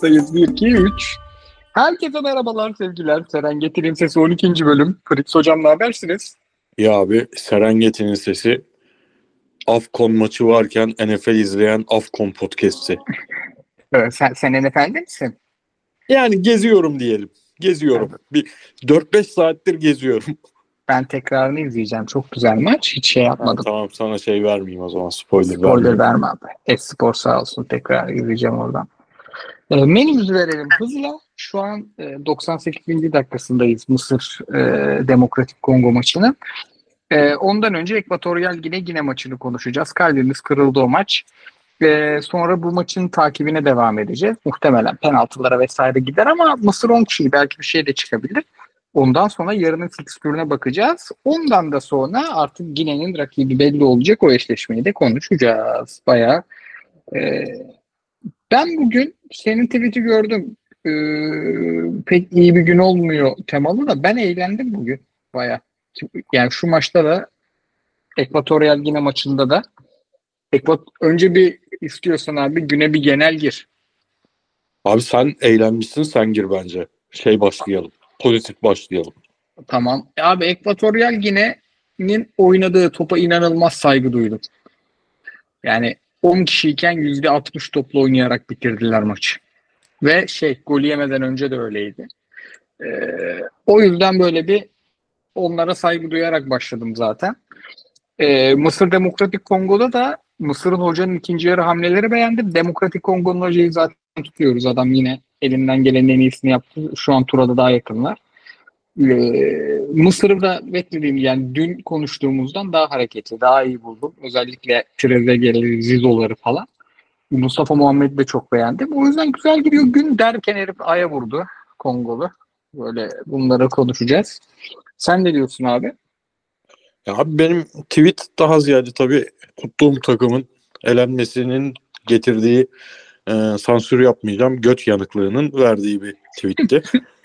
Kayıttayız 1, 2, 3. Herkese merhabalar sevgiler. Serengeti'nin Sesi 12. bölüm. Fritz Hocam ne habersiniz? Ya abi Serengeti'nin sesi Afcon maçı varken NFL izleyen Afcon podcast'i. Sen, sen NFL'de misin? Yani geziyorum diyelim. Geziyorum. Bir 4-5 saattir geziyorum. Ben tekrarını izleyeceğim. Çok güzel maç. Hiç şey Ha, yapmadım. tamam sana şey vermeyeyim o zaman spoiler, Spoiler vermeyeyim. verme abi. Espor sağ olsun. Tekrar izleyeceğim oradan. E, menümüzü verelim hızla. Şu an e, 98. dakikasındayız Mısır e, Demokratik Kongo maçının. E, ondan önce Ekvatoryal Gine Gine maçını konuşacağız. Kalbimiz kırıldı o maç. E, sonra bu maçın takibine devam edeceğiz. Muhtemelen penaltılara vesaire gider ama Mısır 10 kişi belki bir şey de çıkabilir. Ondan sonra yarının fikstürüne bakacağız. Ondan da sonra artık Gine'nin rakibi belli olacak. O eşleşmeyi de konuşacağız. Bayağı e, ben bugün senin tweet'i gördüm. Ee, pek iyi bir gün olmuyor temalı da ben eğlendim bugün baya. Yani şu maçta da Ekvatoryal Gine maçında da Ekvat önce bir istiyorsan abi güne bir genel gir. Abi sen eğlenmişsin sen gir bence. Şey başlayalım. Pozitif başlayalım. Tamam. E Abi Ekvatoryal Gine'nin oynadığı topa inanılmaz saygı duydum. Yani 10 kişiyken %60 topla oynayarak bitirdiler maçı. Ve şey gol yemeden önce de öyleydi. Ee, o yüzden böyle bir onlara saygı duyarak başladım zaten. Ee, Mısır Demokratik Kongo'da da Mısır'ın hocanın ikinci yarı hamleleri beğendim. Demokratik Kongo'nun hocayı zaten tutuyoruz. Adam yine elinden gelenin en iyisini yaptı. Şu an Tura'da daha yakınlar. Ee, Mısır'ı da beklediğim yani dün konuştuğumuzdan daha hareketli, daha iyi buldum. Özellikle Trezeguet'leri, Zizo'ları falan. Mustafa Muhammed de çok beğendim. O yüzden güzel gidiyor. Gün derken herif aya vurdu Kongolu. Böyle bunları konuşacağız. Sen ne diyorsun abi? Ya abi benim tweet daha ziyade tabii tuttuğum takımın elenmesinin getirdiği e, sansür yapmayacağım göt yanıklığının verdiği bir tweetti.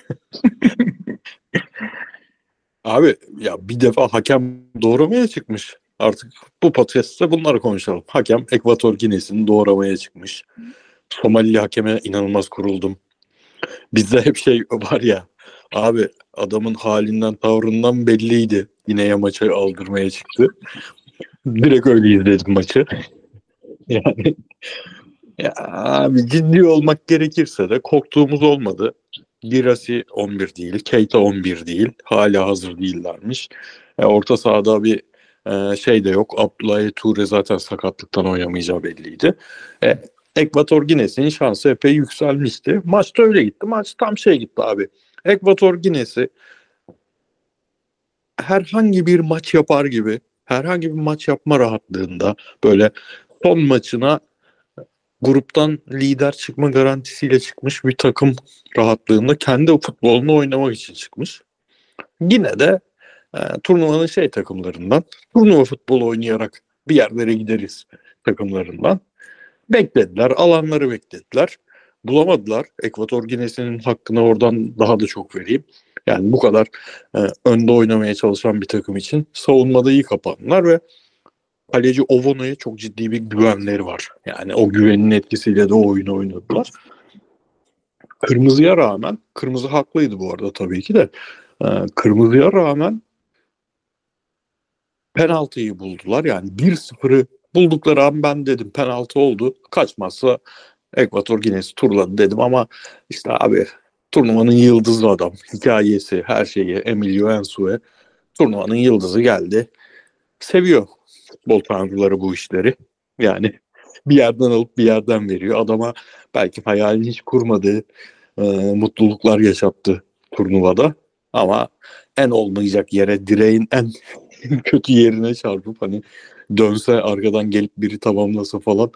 abi ya bir defa hakem doğramaya çıkmış. Artık bu podcast'te bunları konuşalım. Hakem Ekvator Gine'sini doğramaya çıkmış. Somalili hakeme inanılmaz kuruldum. Bizde hep şey var ya abi adamın halinden tavrından belliydi. Yine maçı aldırmaya çıktı. Direkt öyle izledim maçı. Yani ya abi ciddi olmak gerekirse de korktuğumuz olmadı. Girasi 11 değil, Keita 11 değil. Hala hazır değillermiş. E, orta sahada bir e, şey de yok. Abdullah Ture zaten sakatlıktan oynamayacağı belliydi. E, Ekvator Gine'sinin şansı epey yükselmişti. Maç da öyle gitti. Maç tam şey gitti abi. Ekvator Gine'si herhangi bir maç yapar gibi herhangi bir maç yapma rahatlığında böyle son maçına gruptan lider çıkma garantisiyle çıkmış bir takım rahatlığında kendi futbolunu oynamak için çıkmış. Yine de e, turnuvanın şey takımlarından turnuva futbolu oynayarak bir yerlere gideriz takımlarından beklediler. Alanları beklediler. Bulamadılar. Ekvator Gine'sinin hakkını oradan daha da çok vereyim. Yani bu kadar e, önde oynamaya çalışan bir takım için savunmada iyi kapandılar ve kaleci Ovono'ya çok ciddi bir güvenleri var. Yani o güvenin etkisiyle de o oyunu oynadılar. Kırmızıya rağmen, kırmızı haklıydı bu arada tabii ki de. E, kırmızıya rağmen penaltıyı buldular. Yani 1-0'ı buldukları an ben dedim penaltı oldu. Kaçmazsa Ekvator Gine'si turladı dedim ama işte abi turnuvanın yıldızı adam. Hikayesi, her şeyi Emilio Ensue. Turnuvanın yıldızı geldi. Seviyor futbol tanrıları bu işleri. Yani bir yerden alıp bir yerden veriyor. Adama belki hayalini hiç kurmadığı e, mutluluklar yaşattı turnuvada. Ama en olmayacak yere direğin en kötü yerine çarpıp hani dönse arkadan gelip biri tamamlasa falan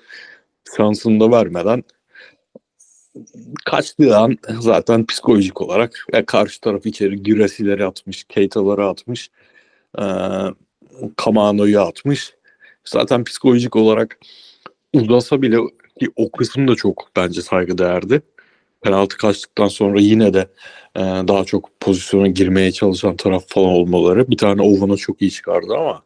şansını da vermeden kaçtığı an zaten psikolojik olarak ya karşı taraf içeri Güresileri atmış, Keita'ları atmış, e, Kamano'yu atmış. Zaten psikolojik olarak uzasa bile ki o kısım da çok bence saygıdeğerdi. Penaltı kaçtıktan sonra yine de e, daha çok pozisyona girmeye çalışan taraf falan olmaları. Bir tane Ovan'a çok iyi çıkardı ama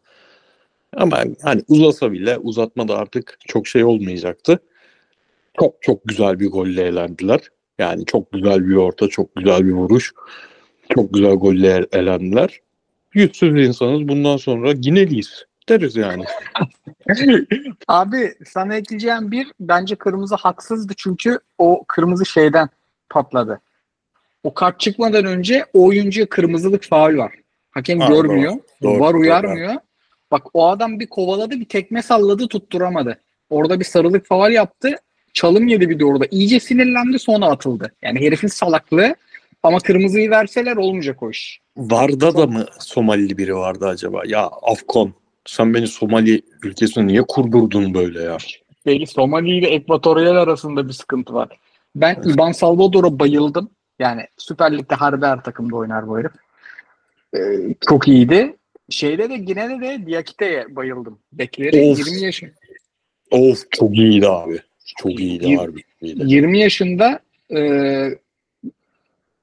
ama hani uzasa bile uzatmada artık çok şey olmayacaktı. Çok çok güzel bir golle eğlendiler. Yani çok güzel bir orta, çok güzel bir vuruş. Çok güzel golle elendiler. Yüzsüz insanız. Bundan sonra Gineliyiz deriz yani. Abi sana ekleyeceğim bir bence kırmızı haksızdı çünkü o kırmızı şeyden patladı. O kart çıkmadan önce o oyuncuya kırmızılık faul var. Hakem Ha, görmüyor. doğru, var doğru, uyarmıyor. Bak o adam bir kovaladı bir tekme salladı tutturamadı. Orada bir sarılık faul yaptı. Çalım yedi bir de orada. İyice sinirlendi sonra atıldı. Yani herifin salaklığı ama kırmızıyı verseler olmayacak o iş. Varda da mı Somalili biri vardı acaba? Ya Afkon sen beni Somali ülkesine niye kurdurdun böyle ya? Belli Somali ile Ekvatoryal arasında bir sıkıntı var. Ben Iban Salvador'a bayıldım. Yani Süper Lig'de harbi her takımda oynar bu herif. Ee, çok iyiydi. Şeyde de Gine'de de Diakite'ye bayıldım. Bekleri Of. 20 yaş Of çok iyiydi abi. Çok iyiydi Yir- harbi. iyiydi. 20 yaşında e,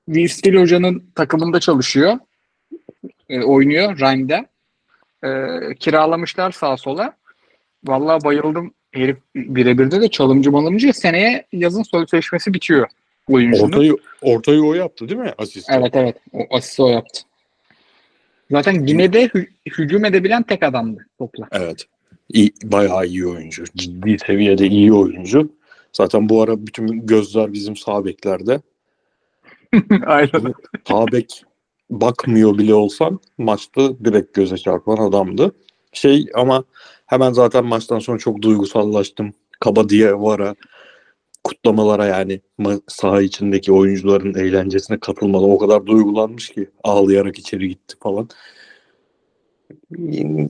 Will Hoca'nın takımında çalışıyor. E, oynuyor Reims E, kiralamışlar sağa sola. Vallahi bayıldım. Herif birebirde de çalımcı malımcı. Seneye yazın sözleşmesi bitiyor oyuncunun. Ortayı, ortayı o yaptı değil mi asist? Evet evet. O asisti o yaptı. Zaten Gine'de hü- hücum edebilen tek adamdı topla. Evet. İyi, bayağı iyi oyuncu. Ciddi seviyede iyi oyuncu. Zaten bu ara bütün gözler bizim sağ beklerde. Aynen. Sağ bek bakmıyor bile olsan maçta direkt göze çarpan adamdı. Şey ama hemen zaten maçtan sonra çok duygusallaştım. Kaba diye vara kutlamalara yani saha içindeki oyuncuların eğlencesine katılmadı. O kadar duygulanmış ki ağlayarak içeri gitti falan.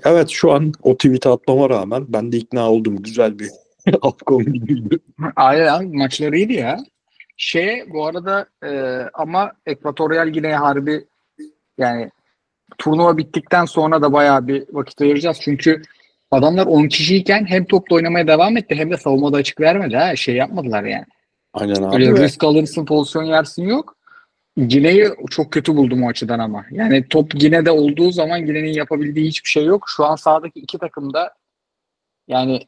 Evet şu an o tweet'i atmama rağmen ben de ikna oldum. Güzel bir Afkon gibiydi. Aynen maçları iyiydi ya. Şey bu arada e, ama Ekvatoryal Gine'ye harbi yani turnuva bittikten sonra da bayağı bir vakit ayıracağız. Çünkü adamlar 10 kişiyken hem topla oynamaya devam etti hem de savunmada açık vermedi ha. Şey yapmadılar yani. Aynen abi. Öyle risk alırsın pozisyon yersin yok. Gine'yi çok kötü buldum o açıdan ama. Yani top Gine'de olduğu zaman Gine'nin yapabildiği hiçbir şey yok. Şu an sahadaki iki takım da yani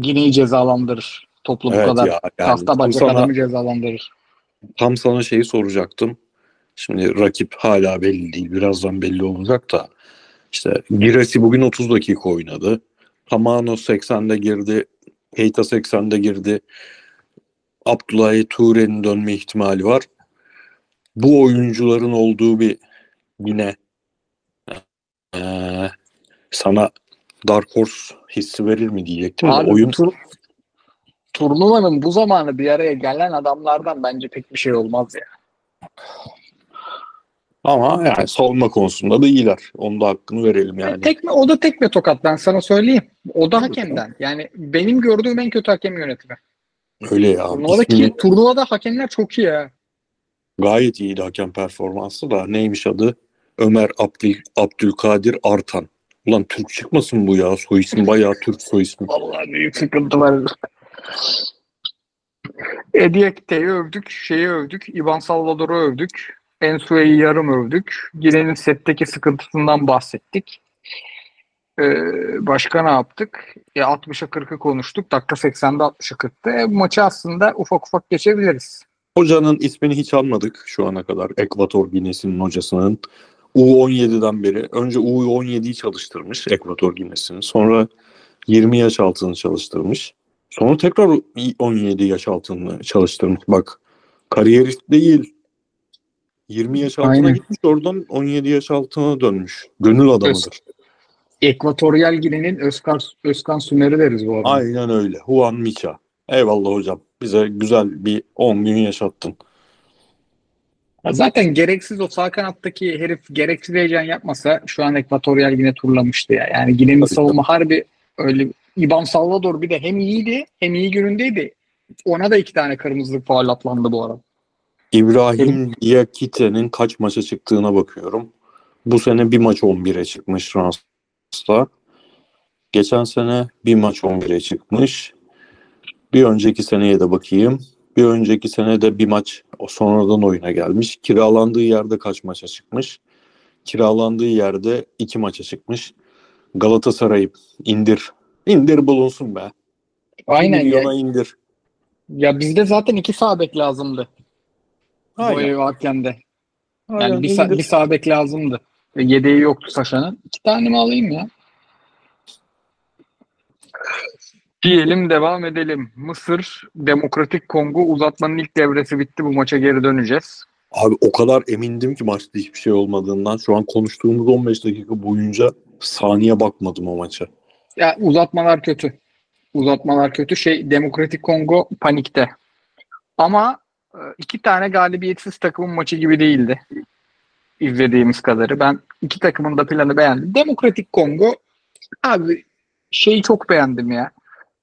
Gine'yi cezalandırır. Toplu bu Evet kadar. ya, yani Hafta tam bacak sana- adamı cezalandırır. Tam sana şeyi soracaktım. Şimdi rakip hala belli değil. Birazdan belli olacak da. İşte Giresi bugün 30 dakika oynadı. Tamano 80'de girdi. Keita 80'de girdi. Abdullah Ture'nin dönme ihtimali var. Bu oyuncuların olduğu bir yine eee, sana Dark Horse hissi verir mi diyecektim. Abi oyun tur, turnuvanın bu zamanı bir araya gelen adamlardan bence pek bir şey olmaz ya. Ama yani savunma konusunda da iyiler. Onun da hakkını verelim yani. Tekme, o da tekme tokat ben sana söyleyeyim. O da hakemden. Yani benim gördüğüm en kötü hakem yönetimi. Öyle ya. Turnuvada, ki, İsmini- turnuvada hakemler çok iyi ya. Gayet iyiydi hakem performansı da neymiş adı? Ömer Abdül, Abdülkadir Artan. Ulan Türk çıkmasın bu ya. Soy ismi bayağı Türk soy ismi. Vallahi büyük sıkıntı var. Ediekte'yi övdük, şeyi övdük, Ivan Salvador'u övdük, Ensue'yi yarım övdük. Gine'nin setteki sıkıntısından bahsettik. Ee, başka ne yaptık? E, 60'a 40'ı konuştuk. Dakika 80'de 60'a 40'tı. E, maçı aslında ufak ufak geçebiliriz. Hocanın ismini hiç almadık şu ana kadar. Ekvator Ginesi'nin hocasının. U17'den beri. Önce U17'yi çalıştırmış Ekvator Ginesi'nin. Sonra 20 yaş altını çalıştırmış. Sonra tekrar 17 yaş altını çalıştırmış. Bak kariyerist değil. 20 yaş altına Aynen. gitmiş oradan 17 yaş altına dönmüş. Gönül adamıdır. Ekvatoryal Gine'nin Özkan, Özkan Sümer'i deriz bu arada. Aynen öyle. Juan Micha. Eyvallah hocam. Bize güzel bir 10 gün yaşattın. Ya Zaten gereksiz o sağ kanattaki herif gereksiz heyecan yapmasa şu an Ekvatoryal yine turlamıştı ya. Yani Gine'nin savunma harbi öyle İban Salvador bir de hem iyiydi hem iyi günündeydi. Ona da iki tane kırmızılık faul atlandı bu arada. İbrahim Diakite'nin kaç maça çıktığına bakıyorum. Bu sene bir maç 11'e çıkmış Rans'ta. Geçen sene bir maç 11'e çıkmış. Bir önceki seneye de bakayım. Bir önceki sene de bir maç o sonradan oyuna gelmiş. Kiralandığı yerde kaç maça çıkmış? Kiralandığı yerde iki maça çıkmış. Galatasaray'ı indir. İndir bulunsun be. Aynen ya. Milyona indir. Ya bizde zaten iki sağ bek lazımdı. Bu Aynen. ev varken de. Yani Aynen, bir, sa- bir sağ bek lazımdı. Ve Yedeği yoktu Saşa'nın. İki tane mi alayım ya? Diyelim devam edelim. Mısır, Demokratik Kongo uzatmanın ilk devresi bitti. Bu maça geri döneceğiz. Abi o kadar emindim ki maçta hiçbir şey olmadığından. Şu an konuştuğumuz 15 dakika boyunca saniye bakmadım o maça. Ya uzatmalar kötü. Uzatmalar kötü. Şey Demokratik Kongo panikte. Ama e, iki tane galibiyetsiz takımın maçı gibi değildi. İzlediğimiz kadarı. Ben iki takımın da planı beğendim. Demokratik Kongo abi şeyi çok beğendim ya.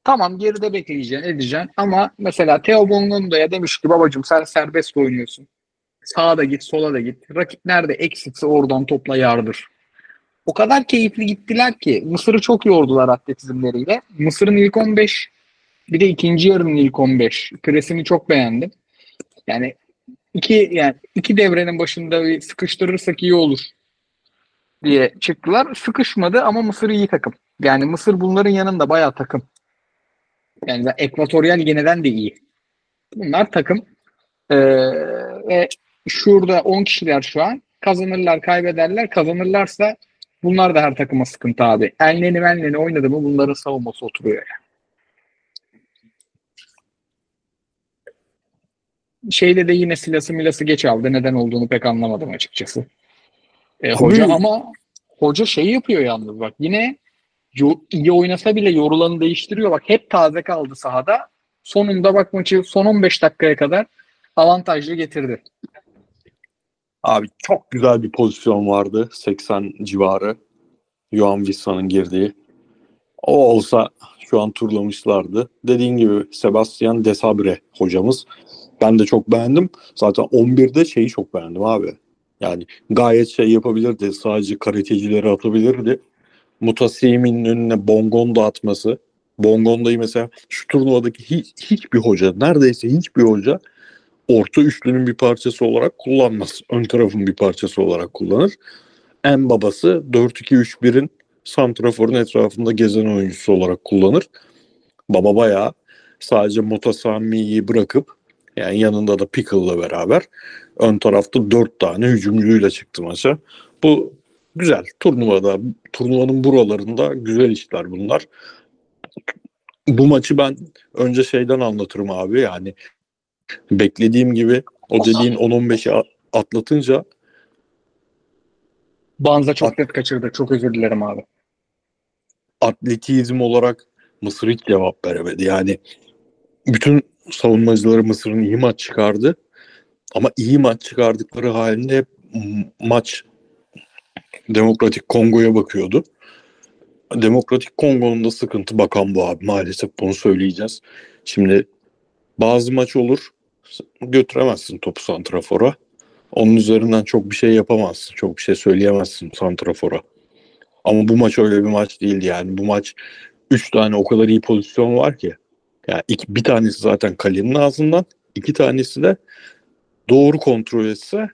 Tamam geride bekleyeceksin, edeceksin ama mesela Theo Bongonda'ya demiş ki babacım sen serbest oynuyorsun. Sağa da git, sola da git. Rakip nerede eksikse oradan topla yardır. O kadar keyifli gittiler ki Mısır'ı çok yordular atletizmleriyle. Mısır'ın ilk 15 bir de ikinci yarının ilk 15 presini çok beğendim. Yani iki yani iki devrenin başında bir sıkıştırırsak iyi olur diye çıktılar. Sıkışmadı ama Mısır iyi takım. Yani Mısır bunların yanında bayağı takım. Yani Ekvatoryal Gine'den de iyi. Bunlar takım. Ee, ve şurada 10 kişiler şu an. Kazanırlar, kaybederler. Kazanırlarsa bunlar da her takıma sıkıntı abi. Elneni menleni oynadı mı bunların savunması oturuyor yani. Şeyde de yine silası milası geç aldı. Neden olduğunu pek anlamadım açıkçası. E, hoca ama hoca şey yapıyor yalnız bak. Yine iyi oynasa bile yorulanı değiştiriyor. Bak hep taze kaldı sahada. Sonunda bak maçı son 15 dakikaya kadar avantajlı getirdi. Abi çok güzel bir pozisyon vardı. 80 civarı. Johan Wissa'nın girdiği. O olsa şu an turlamışlardı. Dediğin gibi Sebastian Desabre hocamız. Ben de çok beğendim. Zaten 11'de şeyi çok beğendim abi. Yani gayet şey yapabilirdi. Sadece karatecileri atabilirdi. Mutasimi'nin önüne Bongonda atması. Bongonda'yı mesela şu turnuvadaki hiç, hiçbir hoca, neredeyse hiçbir hoca orta üçlünün bir parçası olarak kullanmaz. Ön tarafın bir parçası olarak kullanır. En babası 4-2-3-1'in santraforun etrafında gezen oyuncusu olarak kullanır. Baba bayağı sadece Motasami'yi bırakıp yani yanında da Pickle'la beraber ön tarafta 4 tane hücumcuyla çıktı maça. Bu güzel. Turnuvada, turnuvanın buralarında güzel işler bunlar. Bu maçı ben önce şeyden anlatırım abi yani beklediğim gibi o dediğin 10-15'i a- atlatınca Banza çok net kaçırdı. Çok özür dilerim abi. atletizm olarak Mısır hiç cevap veremedi. Yani bütün savunmacıları Mısır'ın iyi maç çıkardı. Ama iyi maç çıkardıkları halinde maç Demokratik Kongo'ya bakıyordu. Demokratik Kongo'nun da sıkıntı bakan bu abi. Maalesef bunu söyleyeceğiz. Şimdi bazı maç olur götüremezsin topu santrafora. Onun üzerinden çok bir şey yapamazsın. Çok bir şey söyleyemezsin santrafora. Ama bu maç öyle bir maç değildi yani. Bu maç 3 tane o kadar iyi pozisyon var ki. Yani iki, bir tanesi zaten kalenin ağzından, iki tanesi de doğru kontrol etse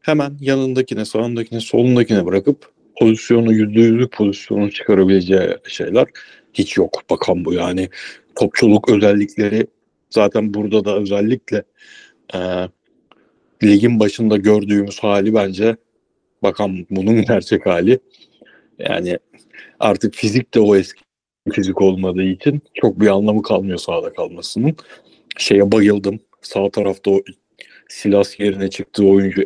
hemen yanındakine, sağındakine, solundakine bırakıp pozisyonu yüzde yüzlük pozisyonu çıkarabileceği şeyler hiç yok. Bakan bu yani. Topçuluk özellikleri zaten burada da özellikle e, ligin başında gördüğümüz hali bence bakan bunun gerçek hali. Yani artık fizik de o eski fizik olmadığı için çok bir anlamı kalmıyor sahada kalmasının. Şeye bayıldım. Sağ tarafta o Silas yerine çıktığı oyuncu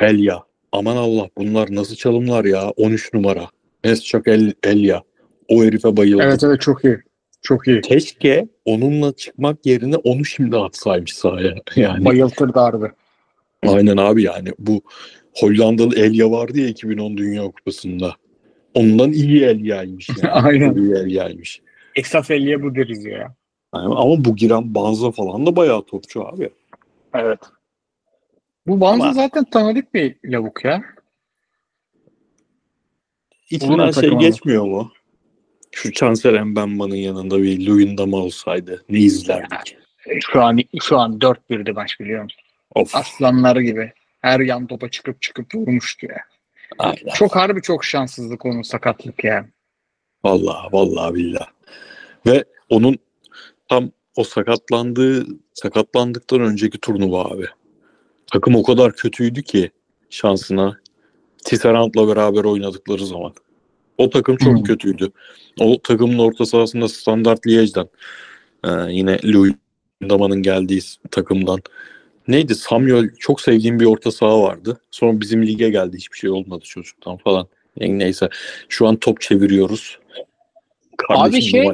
Elia. Aman Allah bunlar nasıl çalımlar ya. 13 numara. Mesçak El, Elia. O herife bayıldım. Evet evet çok iyi. Çok iyi. Keşke onunla çıkmak yerine onu şimdi atsaymış sahaya. Yani Bayıltırdı harbi. aynen abi yani bu Hollandalı Elia vardı ya 2010 Dünya Kupası'nda. Ondan iyi Elia'ymış yani. Aynen. iyi Elia'ymış. Esas elliye bu deriz ya. Yani ama bu giren Banza falan da bayağı topçu abi. Evet. Bu Banza Ama- zaten tanıdık bir lavuk ya. İçinden şey geçmiyor mu? Şu Chancer Mbemba'nın yanında bir Luyendam olsaydı ne izlerdik? Şu an şu an 4-1'di maç biliyor musun? Of. Aslanları gibi. Her yan topa çıkıp çıkıp vurmuştu ya. Aynen. Çok harbi çok şanssızlık onun sakatlık ya. Vallahi vallahi billah. Ve onun tam o sakatlandığı sakatlandıktan önceki turnuva abi. Takım o kadar kötüydü ki şansına Tisserand'la beraber oynadıkları zaman. O takım çok Hmm. kötüydü. O takımın orta sahasında Standart Liège'den e, yine Louis Daman'ın geldiği takımdan neydi Samuel çok sevdiğim bir orta saha vardı. Sonra bizim lige geldi. Hiçbir şey olmadı çocuktan falan. Yani neyse. Şu an top çeviriyoruz. Abi şey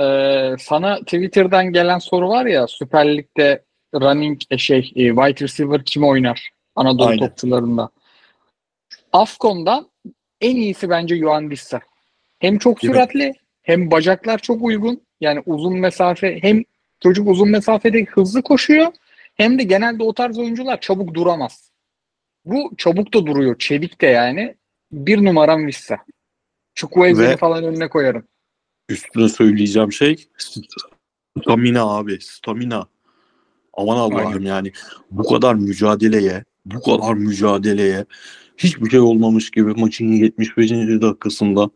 Ee, sana Twitter'dan gelen soru var ya Süper Lig'de running e, şey e, wide receiver kim oynar Anadolu Aynen. topçularında. Afcon'dan en iyisi bence Yuan Dissa. Hem çok Değil mi? süratli hem bacaklar çok uygun. Yani uzun mesafe hem çocuk uzun mesafede hızlı koşuyor hem de genelde o tarz oyuncular çabuk duramaz. Bu çabuk da duruyor. Çevik de yani. Bir numaram Vissa. Chukwueze'ni Ve- falan önüne koyarım. üstüne söyleyeceğim şey stamina abi stamina aman Allah'ım Aynen. yani bu kadar mücadeleye bu kadar mücadeleye hiçbir şey olmamış gibi maçın 75. dakikasında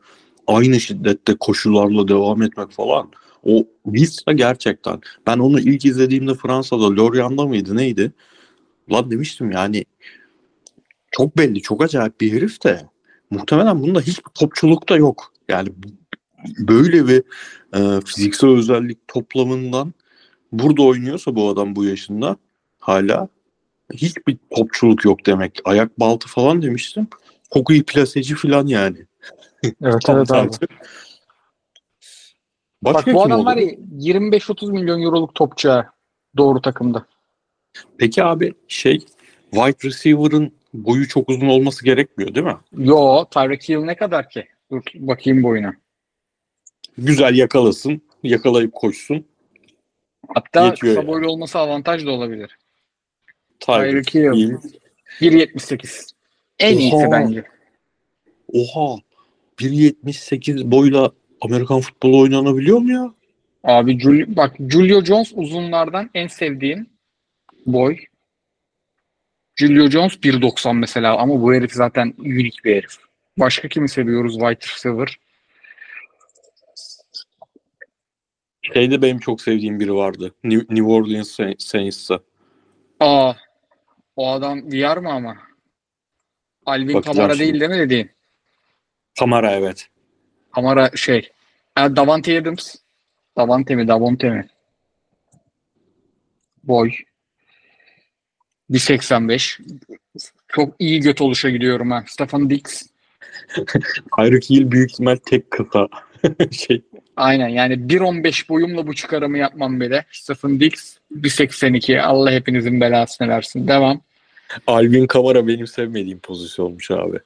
aynı şiddette koşularla devam etmek falan o Vista gerçekten ben onu ilk izlediğimde Fransa'da Lorient'da mıydı neydi lan demiştim yani çok belli çok acayip bir herif de muhtemelen bunda hiçbir topçuluk da yok yani böyle bir e, fiziksel özellik toplamından burada oynuyorsa bu adam bu yaşında hala hiçbir topçuluk yok demek. Ayak baltı falan demiştim. Çok iyi plaseci falan yani. Evet Tam tersi. Başka Bak bu kim adam var ya 25-30 milyon euroluk topçu doğru takımda. Peki abi şey wide receiver'ın boyu çok uzun olması gerekmiyor değil mi? Yo Tyreek Hill ne kadar ki? Dur bakayım boyuna. Güzel yakalasın, yakalayıp koşsun. Hatta Yetiyor kısa yani. boylu olması avantaj da olabilir. Tyreek Hill. Hill. 1.78. En iyisi Oha. bence. Oha 1.78 boyla Amerikan futbolu oynanabiliyor mu ya? Abi Jul- bak Julio Jones uzunlardan en sevdiğim boy. Julio Jones 1.90 mesela ama bu herif zaten unik bir herif. Başka kimi seviyoruz wide receiver? Şeyde benim çok sevdiğim biri vardı. New, New Orleans Saint- Saints'ta. Aa o adam VR mı ama? Alvin Bakacağım Kamara şimdi. değil değil mi dediğin? Kamara evet. Kamara şey. E, Davante Adams. Davante mi? Davante mi? Boy. 1.85. Çok iyi göt oluşa gidiyorum ha. Stefan Dix. Tyreek Hill büyük ihtimal tek kısa. şey Aynen yani 1.15 boyumla bu çıkarımı yapmam bile. Stephen Dix 1.82. Allah hepinizin belasını versin. Devam. Alvin Kamara benim sevmediğim pozisyonmuş abi.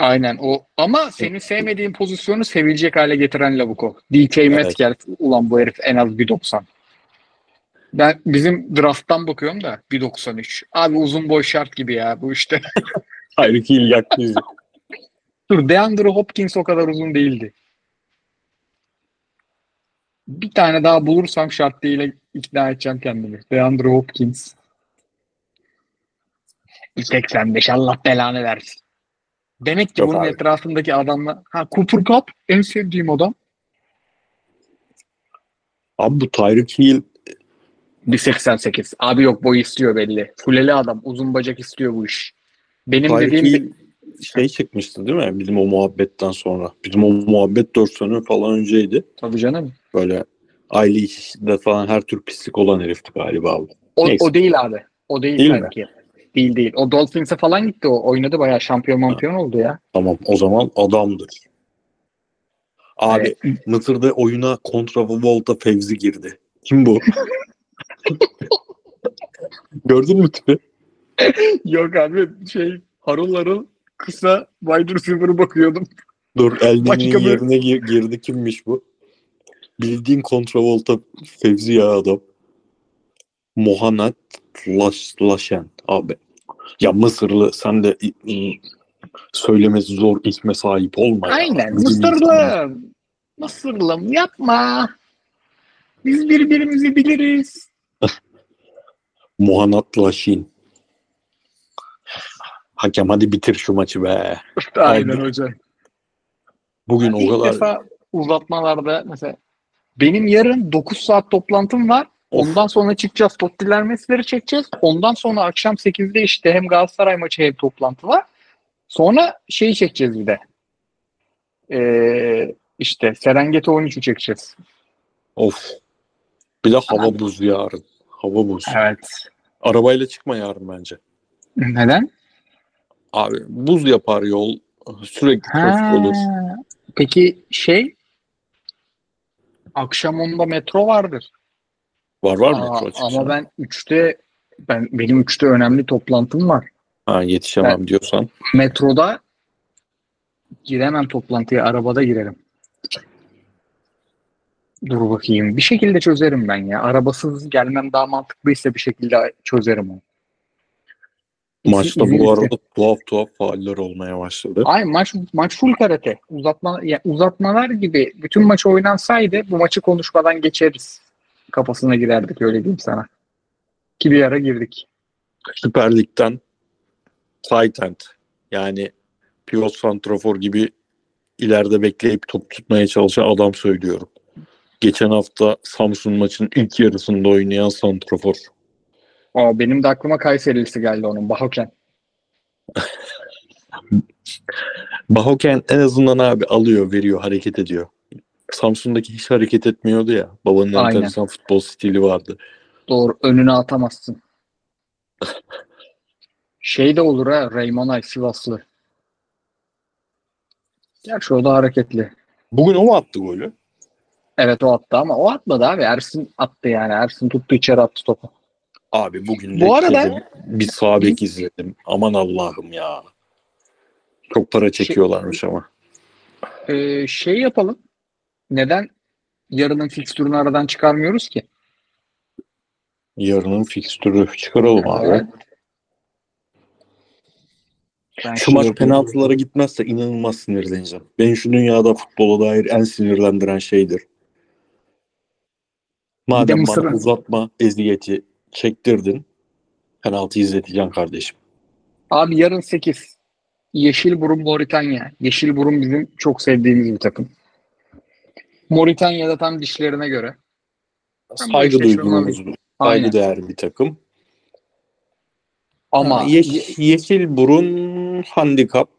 Aynen o. Ama senin sevmediğin pozisyonu sevilecek hale getiren lavuk o. DK Metcalf. Ulan bu herif en az 1.90. Ben bizim drafttan bakıyorum da 1.93. Abi uzun boy şart gibi ya bu işte. Yaktı bizi. Dur DeAndre Hopkins o kadar uzun değildi. Bir tane daha bulursam şart değil ikna edeceğim kendimi. DeAndre Hopkins. 85 Allah belanı versin. Demek ki Yok bunun abi. etrafındaki adamlar... Ha Cooper Cup en sevdiğim adam. Abi bu Tyreek Hill 1.88. Abi yok boy istiyor belli. Fuleli adam. Uzun bacak istiyor bu iş. Benim Tyreek dediğim Hill şey çıkmıştı değil mi? Bizim o muhabbetten sonra. Bizim o muhabbet 4 sene falan önceydi. tabii canım. Böyle aile içinde falan her tür pislik olan herifti galiba abi. O, Neyse. o değil abi. O değil, Değil mi? Değil değil. O Dolphins'e falan gitti o. Oynadı bayağı şampiyon mampiyon oldu ya. Tamam o zaman adamdır. Abi Mısır'da oyuna kontra Volta Fevzi girdi. Kim bu? Gördün mü tipi? Yok abi şey harıl harıl kısa wide receiver'ı bakıyordum. Dur Elneni'nin bir- yerine gir- girdi. Kimmiş bu? Bildiğin kontravolta Fevzi ya adam. Muhammed abi. Ya Mısırlı sen de söylemesi zor isme sahip olma ya. Aynen. Bizim insanlar- Mısırlım. Yapma. Biz birbirimizi biliriz. Muhammed Laşin. Hakem hadi bitir şu maçı be. Aynen Abi. hocam. Bugün İlk o kadar defa uzatmalarda mesela Benim yarın 9 saat toplantım var. Ondan sonra çıkacağız. Tottiler mesleri çekeceğiz. Ondan sonra akşam 8'de işte hem Galatasaray maçı hem toplantı var. Sonra şeyi çekeceğiz bir de. Ee, işte Serengeti 13'ü çekeceğiz. Of. Bir de hava buz yarın. Hava buz. Evet. Arabayla çıkma yarın bence. Neden? Abi buz yapar yol. Sürekli trafik olur. Peki şey akşam 10'da metro vardır. Var var mı? Aa, ama ben 3'te ben benim 3'te önemli toplantım var. Ha, yetişemem diyorsan. Metroda giremem toplantıya. Arabada girerim. Dur bakayım. Bir şekilde çözerim ben ya. Arabasız gelmem daha mantıklıysa bir şekilde çözerim onu. Maçta İzin- bu arada tuhaf tuhaf fauller olmaya başladı. Ay maç maç full karate. Uzatma ya uzatmalar gibi bütün maç oynansaydı bu maçı konuşmadan geçeriz. Kafasına girerdik öyle diyeyim sana. Ki bir ara girdik. Süper Lig'den tight end yani pivot santrafor gibi ileride bekleyip top tutmaya çalışan adam söylüyorum. Geçen hafta Samsun maçının ilk yarısında oynayan santrafor. Aa, benim de aklıma Kayserilisi geldi onun. Bahoken. Bahoken en azından abi alıyor, veriyor, hareket ediyor. Samsun'daki hiç hareket etmiyordu ya. Babanın Aynen. enteresan futbol stili vardı. Doğru. Önüne atamazsın. Şey de olur ha. Reymonay Sivaslı. Gerçi o da hareketli. Bugün o mu attı golü? Evet o attı ama o atmadı abi. Ersin attı yani. Ersin tuttu içeri attı topu. Abi bugün Bu de arada- bir sağ bek izledim. Aman Allah'ım ya. Çok para çekiyorlarmış ama. Ee, şey yapalım. Neden yarının fikstürünü aradan çıkarmıyoruz ki? Yarının fikstürü çıkaralım abi. Evet. Ben Şu maç penaltılara gitmezse inanılmaz sinirleneceğim. Beni şu dünyada futbola dair en sinirlendiren şeydir. Madem bana uzatma eziyeti çektirdin, penaltı izleteceksin kardeşim. Abi yarın 8. Yeşilburun Moritanya. Yeşilburun bizim çok sevdiğimiz bir takım. Moritanya'da tam dişlerine göre. Saygı Beşiktaş'ın duyduğumuz, saygı değerli bir takım. Ama Ha, yeş- yeşil burun handikap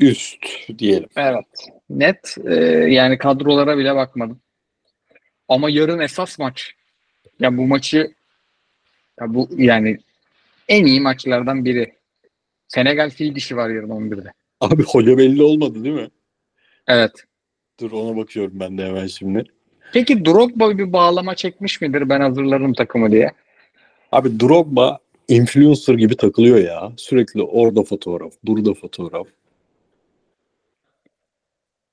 üst diyelim. evet net e, yani kadrolara bile bakmadım. Ama yarın esas maç. Ya bu maçı ya bu yani en iyi maçlardan biri. Senegal fil dişi var yarın 11'de. Abi hoca belli olmadı değil mi? Evet. Dur ona bakıyorum ben de hemen şimdi. Peki Drogba bir bağlama çekmiş midir ben hazırlarım takımı diye? Abi Drogba influencer gibi takılıyor ya. Sürekli orada fotoğraf, burada fotoğraf.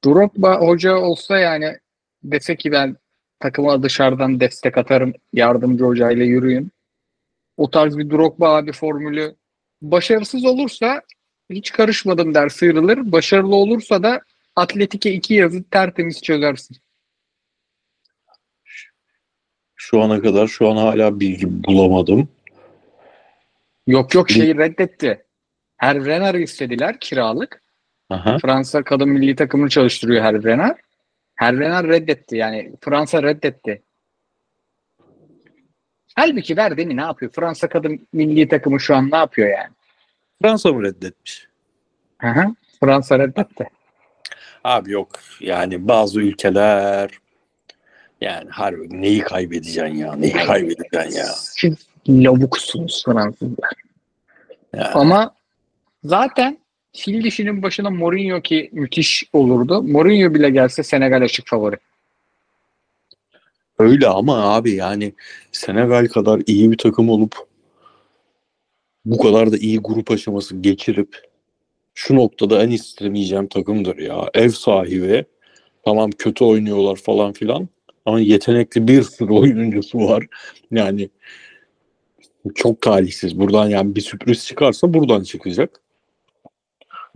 Drogba hoca olsa yani dese ki ben takıma dışarıdan destek atarım, yardımcı hocayla yürüyün. O tarz bir Drogba abi formülü başarısız olursa hiç karışmadım der sıyrılır. Başarılı olursa da Atletik'e iki yazı tertemiz çözersin. Şu ana kadar şu an hala bilgi bulamadım. Yok yok şeyi reddetti. Her Renard'ı istediler kiralık. Aha. Fransa kadın milli takımını çalıştırıyor Her Renard. Her Renard reddetti. Yani Fransa reddetti. Halbuki Verdeni ne yapıyor? Fransa kadın milli takımı şu an ne yapıyor yani? Fransa mı reddetmiş? Hı hı. Fransa reddetti. Abi yok. Yani bazı ülkeler yani harbi neyi kaybedeceksin ya? Neyi kaybedeceksin ya? Siz lavuksunuz Fransızlar. ya. Ama zaten fil dişinin başına Mourinho ki müthiş olurdu. Mourinho bile gelse Senegal açık favori. Öyle ama abi yani Senegal kadar iyi bir takım olup bu kadar da iyi grup aşaması geçirip şu noktada en istemeyeceğim takımdır ya. Ev sahibi tamam kötü oynuyorlar falan filan ama yetenekli bir sürü oyuncusu var. Yani çok talihsiz. Buradan yani bir sürpriz çıkarsa buradan çıkacak.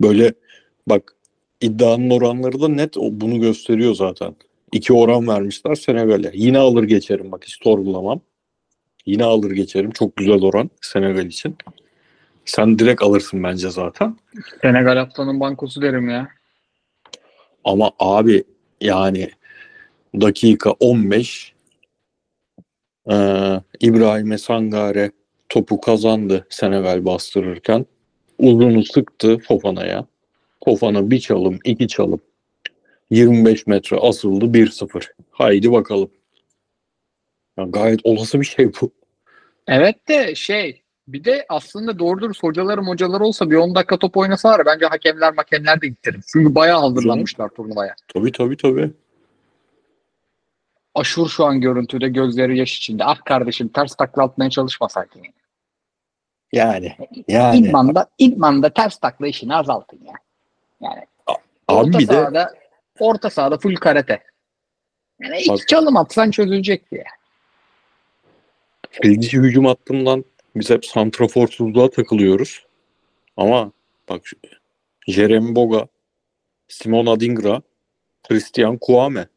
Böyle bak iddianın oranları da net bunu gösteriyor zaten. İki oran vermişler Senegal'e. Yine alır geçerim bak hiç sorgulamam. Yine alır geçerim. Çok güzel oran Senegal için. Sen direkt alırsın bence zaten. Senegal haftanın bankosu derim ya. Ama abi yani dakika 15 ee, İbrahim Sangare topu kazandı Senegal bastırırken. Uzunu sıktı Fofana'ya. Fofana bir çalım, iki çalım. 25 metre asıldı 1-0. Haydi bakalım. Ya gayet olası bir şey bu. Evet de şey bir de aslında doğru dürüst hocalarım hocalar olsa bir 10 dakika top oynasalar bence hakemler makemler de gittirir. Çünkü bayağı hazırlanmışlar turnuvaya. Tabii tabii tabii. Aşur şu an görüntüde gözleri yaş içinde. Ah kardeşim ters takla atmaya çalışmasaydın. Yani. Yani. Yani. İdman'da, İdman'da ters takla işini azaltın ya. Yani Abi orta bir de sahada orta sahada full karate. Yani Bak- çalım atsan çözülecek diye. Fildişi hücum hattından biz hep santraforsuzluğa takılıyoruz. Ama bak Jeremy Boga, Simon Adingra, Christian Kouame.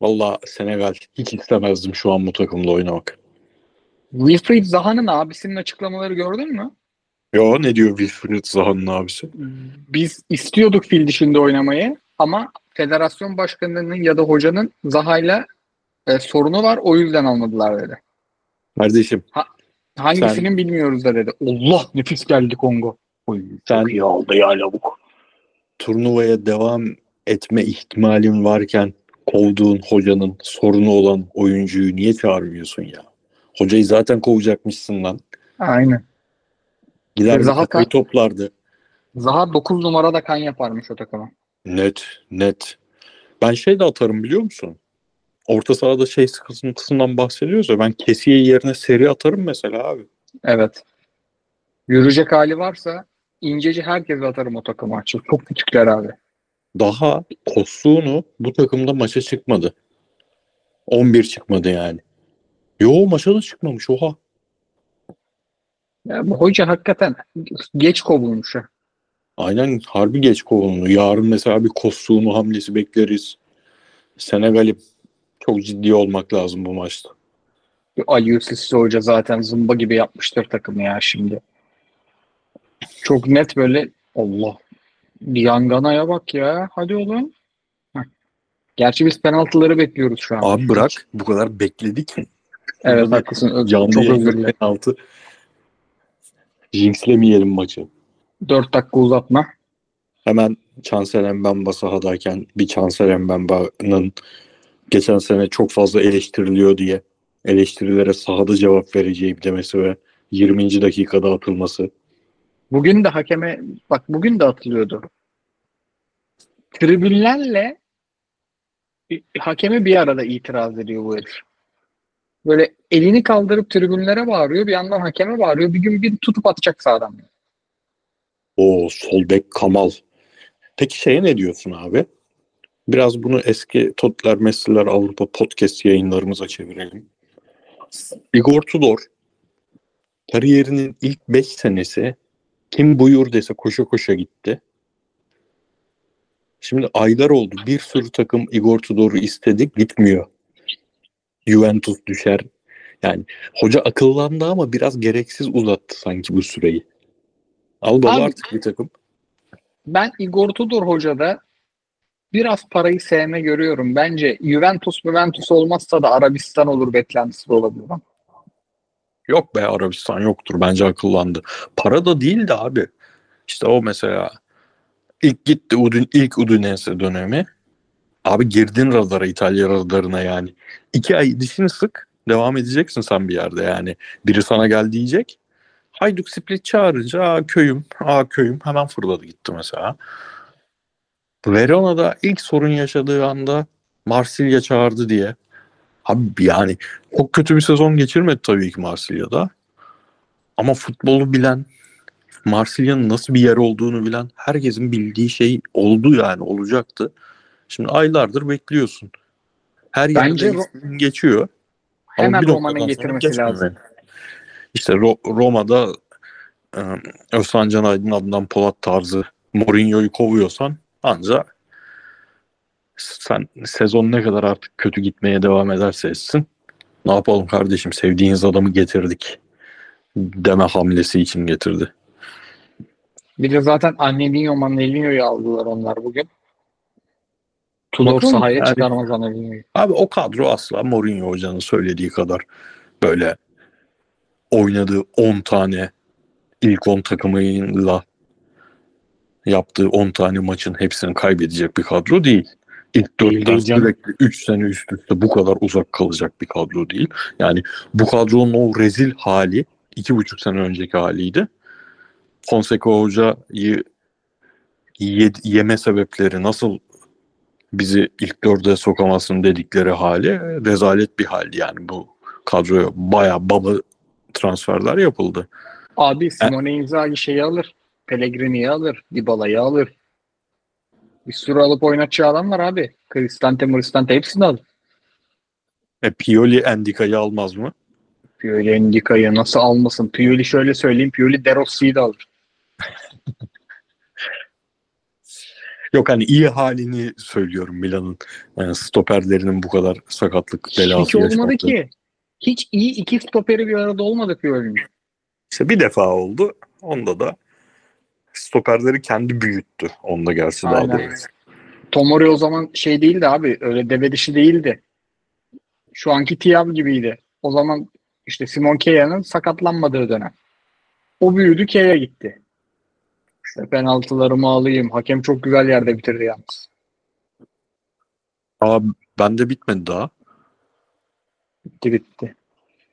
Valla Senegal hiç istemezdim şu an bu takımda oynamak. Wilfried Zaha'nın abisinin açıklamaları gördün mü? Yo ne diyor Wilfried Zaha'nın abisi? Biz istiyorduk fil dişinde oynamayı ama federasyon başkanının ya da hocanın Zaha'yla e, sorunu var o yüzden almadılar dedi. Kardeşim Hangisinin bilmiyoruz da dedi. Allah nefis geldi Kongo. Oy, Sen- çok iyi aldı ya lavuk. turnuvaya devam etme ihtimalin varken kovduğun hocanın sorunu olan oyuncuyu niye çağırmıyorsun ya? Hocayı zaten kovacakmışsın lan. Aynen. Gider Zaha kafayı Ka- toplardı. Zaha 9 numarada kan yaparmış o takıma. Net, net. Ben şey de atarım biliyor musun? Orta sahada şey sıkıntısından bahsediyoruz ya ben kesiye yerine seri atarım mesela abi. Evet. Yürüyecek hali varsa inceci herkese atarım o takıma. Çok, çok küçükler abi. Daha Kostuğunu bu takımda maça çıkmadı. 11 çıkmadı yani. Yo maça da çıkmamış oha. Ya bu hoca hakikaten geç kovulmuş. ya. Aynen harbi geç kovuldu. Yarın mesela bir Kostuğunu hamlesi bekleriz. Senegal'i çok ciddi olmak lazım bu maçta. Ali Yusuf Hoca zaten zımba gibi yapmıştır takımı ya şimdi. Çok net böyle Allah yanganaya bak ya. Hadi oğlum. Heh. Gerçi biz penaltıları bekliyoruz şu an. Abi bırak bu kadar bekledik. Evet haklısın. Ö- Canlı Çok özür dilerim. penaltı. Jinxlemeyelim maçı. 4 dakika uzatma. Hemen Chancellor Mbemba sahadayken bir Chancellor Mbemba'nın geçen sene çok fazla eleştiriliyor diye eleştirilere sahada cevap vereceği demesi ve 20. dakikada atılması. Bugün de hakeme bak bugün de atılıyordu. Tribünlerle hakeme bir arada itiraz ediyor bu herif. Böyle elini kaldırıp tribünlere bağırıyor. Bir yandan hakeme bağırıyor. Bir gün bir tutup atacak sağdan. O sol bek Kamal. Peki şeye ne diyorsun abi? Biraz bunu eski Totler Messi'ler Avrupa podcast yayınlarımıza çevirelim. Igor Tudor kariyerinin ilk 5 senesi kim buyur dese koşa koşa gitti. Şimdi aylar oldu. Bir sürü takım Igor Tudor'u istedi gitmiyor. Juventus düşer. Yani hoca akıllandı ama biraz gereksiz uzattı sanki bu süreyi. Al baba Abi- artık bir takım. Ben Igor Tudor hocada biraz parayı sevme görüyorum. Bence Juventus Juventus olmazsa da Arabistan olur beklentisi de olabilir. Yok be Arabistan yoktur. Bence akıllandı. Para da değil de abi. İşte o mesela ilk gitti Udin, ilk Udinese dönemi. Abi girdin radara İtalya radarına yani. İki ay dişini sık devam edeceksin sen bir yerde yani. Biri sana gel diyecek. Hayduk Split çağırınca aa köyüm, aa köyüm hemen fırladı gitti mesela. Verona'da ilk sorun yaşadığı anda Marsilya çağırdı diye. Abi yani çok kötü bir sezon geçirmedi tabii ki Marsilya'da. Ama futbolu bilen, Marsilya'nın nasıl bir yer olduğunu bilen herkesin bildiği şey oldu yani olacaktı. Şimdi aylardır bekliyorsun. Her yerde Bence Ro- ismin geçiyor. Hemen Roma'nın getirmesi lazım. İşte Ro- Roma'da e, Özcan Can Aydın Adnan Polat tarzı Mourinho'yu kovuyorsan ancak sen sezon ne kadar artık kötü gitmeye devam ederse etsin ne yapalım kardeşim sevdiğiniz adamı getirdik deme hamlesi için getirdi. Bir de zaten Annelinho Mannelinho'yu aldılar onlar bugün. Tudor sahaya yani- çıkarmaz Anadolu'yu. Abi o kadro asla Mourinho hocanın söylediği kadar böyle oynadığı 10 tane ilk 10 takımıyla yaptığı 10 tane maçın hepsini kaybedecek bir kadro değil. İlk dörtten sürekli 3 sene üst üste bu kadar uzak kalacak bir kadro değil. Yani bu kadronun o rezil hali iki buçuk sene önceki haliydi. Fonseca hocayı ye- yeme sebepleri nasıl bizi ilk dörde sokamazsın dedikleri hali rezalet bir haldi yani bu kadroya bayağı baba transferler yapıldı. Abi Simone Inzaghi şeyi alır. Pellegrini'yi alır. Dybala'yı alır. Bir sürü alıp oynatacağı adam var abi. Cristante, Cristante hepsini alır. E, Pioli Endica'yı almaz mı? Pioli Endica'yı nasıl almasın? Pioli şöyle söyleyeyim. Pioli De Rossi'yi de alır. Yok hani iyi halini söylüyorum Milan'ın. Yani stoperlerinin bu kadar sakatlık belası Hiç olmadı ki. Hiç iyi iki stoperi bir arada olmadı Pioli'nin. İşte bir defa oldu. Onda da stoperleri kendi büyüttü. Onda gerçi daha doğrusu. Tomori o zaman şey değildi abi. Öyle deve dişi değildi. Şu anki Tiav gibiydi. O zaman işte Simon Kea'nın sakatlanmadığı dönem. O büyüdü Kea gitti. İşte penaltılarımı alayım. Hakem çok güzel yerde bitirdi yalnız. Aa, bende bitmedi daha. Bitti bitti.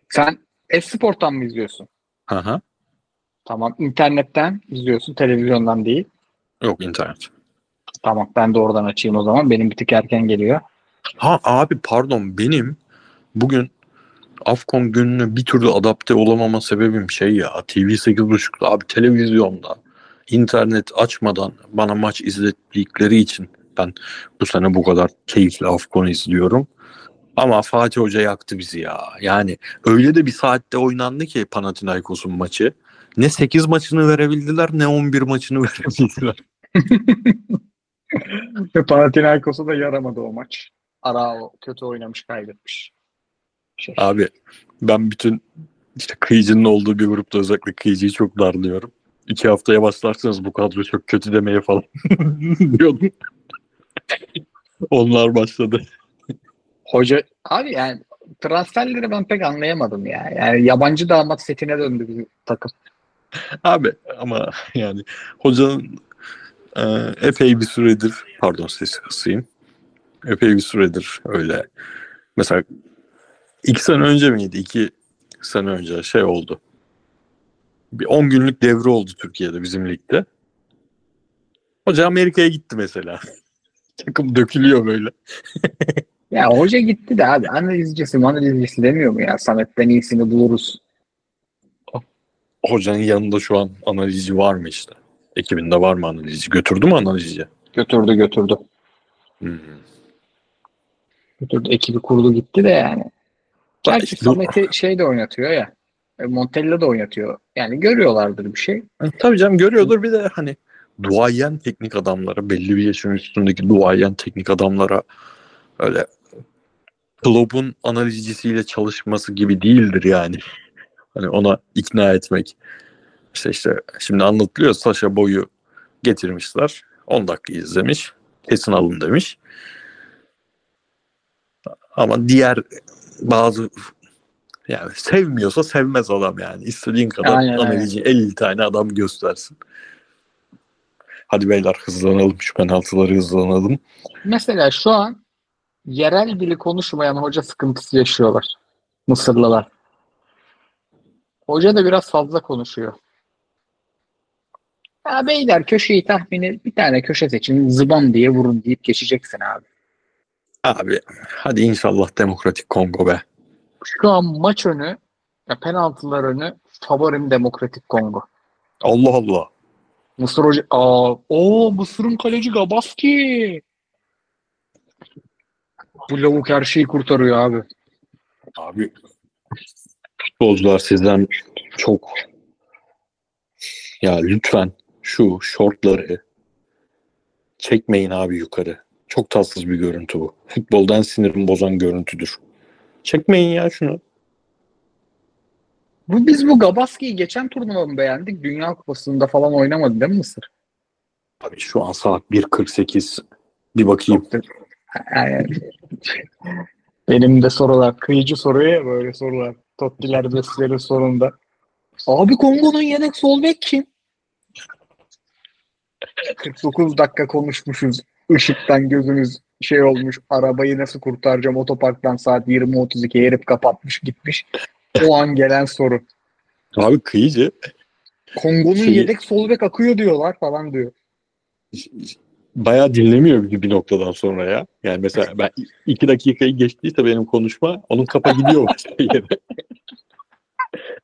Sen Esport'tan mı izliyorsun? Hı hı. Tamam. internetten izliyorsun. Televizyondan değil. Yok internet. Tamam. Ben de oradan açayım o zaman. Benim bir tık erken geliyor. Ha abi pardon benim bugün Afcon gününe bir türlü adapte olamama sebebim şey ya TV 8.30'da abi televizyonda internet açmadan bana maç izlettikleri için ben bu sene bu kadar keyifli Afcon izliyorum. Ama Fatih Hoca yaktı bizi ya. Yani öyle de bir saatte oynandı ki Panathinaikos'un maçı. Ne 8 maçını verebildiler ne 11 maçını verebildiler. Ve Panathinaikos'a da yaramadı o maç. Arao kötü oynamış kaybetmiş. Şey. Abi ben bütün işte kıyıcının olduğu bir grupta özellikle kıyıcıyı çok darlıyorum. İki haftaya başlarsanız bu kadro çok kötü demeye falan diyordum. Onlar başladı. Hoca abi yani transferleri ben pek anlayamadım ya. Yani yabancı damat setine döndü bizim takım. Abi ama yani hocanın e, epey bir süredir pardon sesi kısayım. Epey bir süredir öyle. Mesela iki sene önce miydi? İki sene önce şey oldu. Bir 10 günlük devre oldu Türkiye'de bizim ligde. Hoca Amerika'ya gitti mesela. Takım dökülüyor böyle. Ya hoca gitti de abi analizcisi analizcisi demiyor mu ya? Samet'ten iyisini buluruz. Hocanın yanında şu an analizci var mı işte? Ekibinde var mı analizci? Götürdü mü analizci? Götürdü götürdü. Hmm. Götürdü. Ekibi kurdu gitti de yani. Gerçi Samet'i şey de oynatıyor ya. E, Montella da oynatıyor. Yani görüyorlardır bir şey. E, Tabii canım görüyordur bir de hani duayen teknik adamlara belli bir yaşın üstündeki duayen teknik adamlara öyle Klopp'un analizcisiyle çalışması gibi değildir yani. Hani ona ikna etmek. İşte işte şimdi anlatılıyor Sasha Boy'u getirmişler. 10 dakika izlemiş. Kesin alın demiş. Ama diğer bazı yani sevmiyorsa sevmez adam yani. İstediğin kadar Aynen, aynen. analizci 50 tane adam göstersin. Hadi beyler hızlanalım şu penaltıları hızlanalım. Mesela şu an yerel dili konuşmayan hoca sıkıntısı yaşıyorlar. Mısırlılar. Hoca da biraz fazla konuşuyor. Ya beyler köşeyi tahmini bir tane köşe seçin zıbam diye vurun deyip geçeceksin abi. Abi hadi inşallah Demokratik Kongo be. Şu an maç önü ya penaltılar önü favorim Demokratik Kongo. Allah Allah. Mısır hoca aa o Mısır'ın kaleci Gabaski. Bu lavuk her şeyi kurtarıyor abi. Abi futbolcular sizden çok ya lütfen şu şortları çekmeyin abi yukarı. Çok tatsız bir görüntü bu. Futboldan sinirimi bozan görüntüdür. Çekmeyin ya şunu. Bu biz bu Gabaski'yi geçen turnuva mı beğendik? Dünya Kupası'nda falan oynamadı değil mi Mısır? Abi şu an saat 1.48. Bir bakayım. Benim de sorular kıyıcı soruyor ya böyle sorular. Tottiler Messi'lerin sonunda. Abi Kongo'nun yedek sol bek kim? 49 dakika konuşmuşuz. Işıktan gözümüz şey olmuş. Arabayı nasıl kurtaracağım otoparktan saat 20.32 herif kapatmış gitmiş. O an gelen soru. Abi kıyıcı. Kongo'nun Şeyi- yedek sol bek akıyor diyorlar falan diyor. Bayağı dinlemiyor bir, bir noktadan sonra ya. Yani mesela ben iki dakikayı geçtiyse benim konuşma onun kafa gidiyor.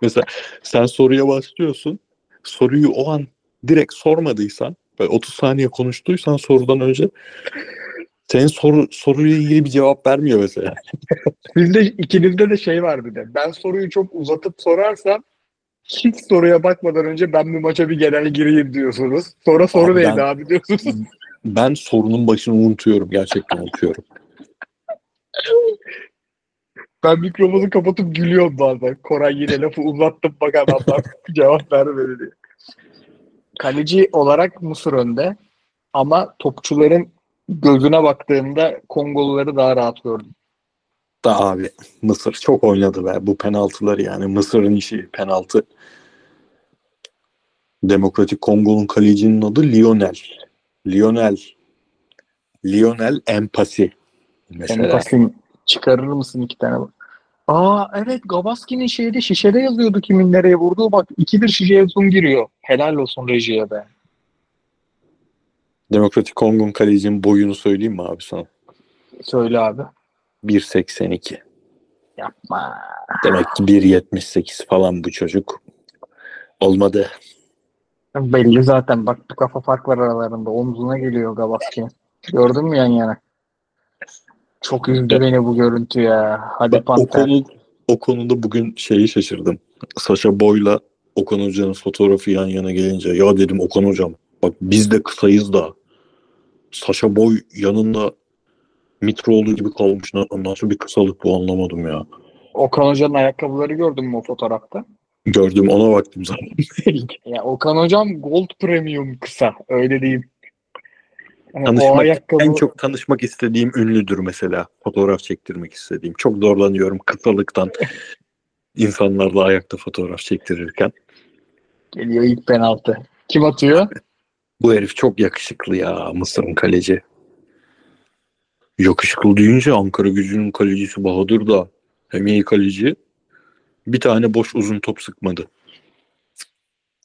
mesela sen soruya başlıyorsun. Soruyu o an direkt sormadıysan böyle 30 saniye konuştuysan sorudan önce senin soru soruyla ilgili bir cevap vermiyor mesela. Sizde ikinizde de şey var bir de. Ben soruyu çok uzatıp sorarsam hiç soruya bakmadan önce ben bu maça bir genel gireyim diyorsunuz. Sonra soru Abi neydi ben- abi diyorsunuz. Ben sorunun başını unutuyorum. Gerçekten unutuyorum. Ben mikrofonu kapatıp gülüyorum bazen. Koray yine lafı uzattım bak adamlar cevap vermedi diye. Kaleci olarak Mısır önde. Ama topçuların gözüne baktığımda Kongoluları daha rahat gördüm. Da abi Mısır çok oynadı be bu penaltıları yani Mısır'ın işi penaltı. Demokratik Kongo'nun kalecinin adı Lionel. Lionel. Lionel Empasi. Mesela. pasın çıkarır mısın iki tane? Aa evet Gabaski'nin şeyde şişede yazıyordu kimin nereye vurduğu. Bak ikidir şişeye zoom giriyor. Helal olsun rejiye be. Demokratik Kongo'nun kalecinin boyunu söyleyeyim mi abi sana? Söyle abi. 1.82. Yapma. Demek ki 1.78 falan bu çocuk. Olmadı. Belli zaten. Bak bu kafa fark var aralarında. Omzuna geliyor Gabaski'nin. Gördün mü yan yana? Çok üzdü beni bu görüntü ya. Hadi Ben o, konu, o konuda bugün şeyi şaşırdım. Saşa Boy'la Okan Hoca'nın fotoğrafı yan yana gelince ya dedim Okan Hocam bak biz de kısayız da Saşa Boy yanında Mitroğlu gibi kalmış. Na- Nasıl bir kısalık bu anlamadım ya. Okan Hoca'nın ayakkabıları gördün mü o fotoğrafta? Gördüm ona baktım zaten. Ya Okan Hocam Gold Premium kısa. Öyle diyeyim. Tanışmak, ayakkabı... en çok tanışmak istediğim ünlüdür mesela. Fotoğraf çektirmek istediğim. Çok zorlanıyorum kısalıktan. insanlarla ayakta fotoğraf çektirirken. Geliyor ilk penaltı. Kim atıyor? Bu herif çok yakışıklı ya Mısır'ın kaleci. Yakışıklı deyince Ankara gücünün kalecisi Bahadır da hem iyi kaleci bir tane boş uzun top sıkmadı.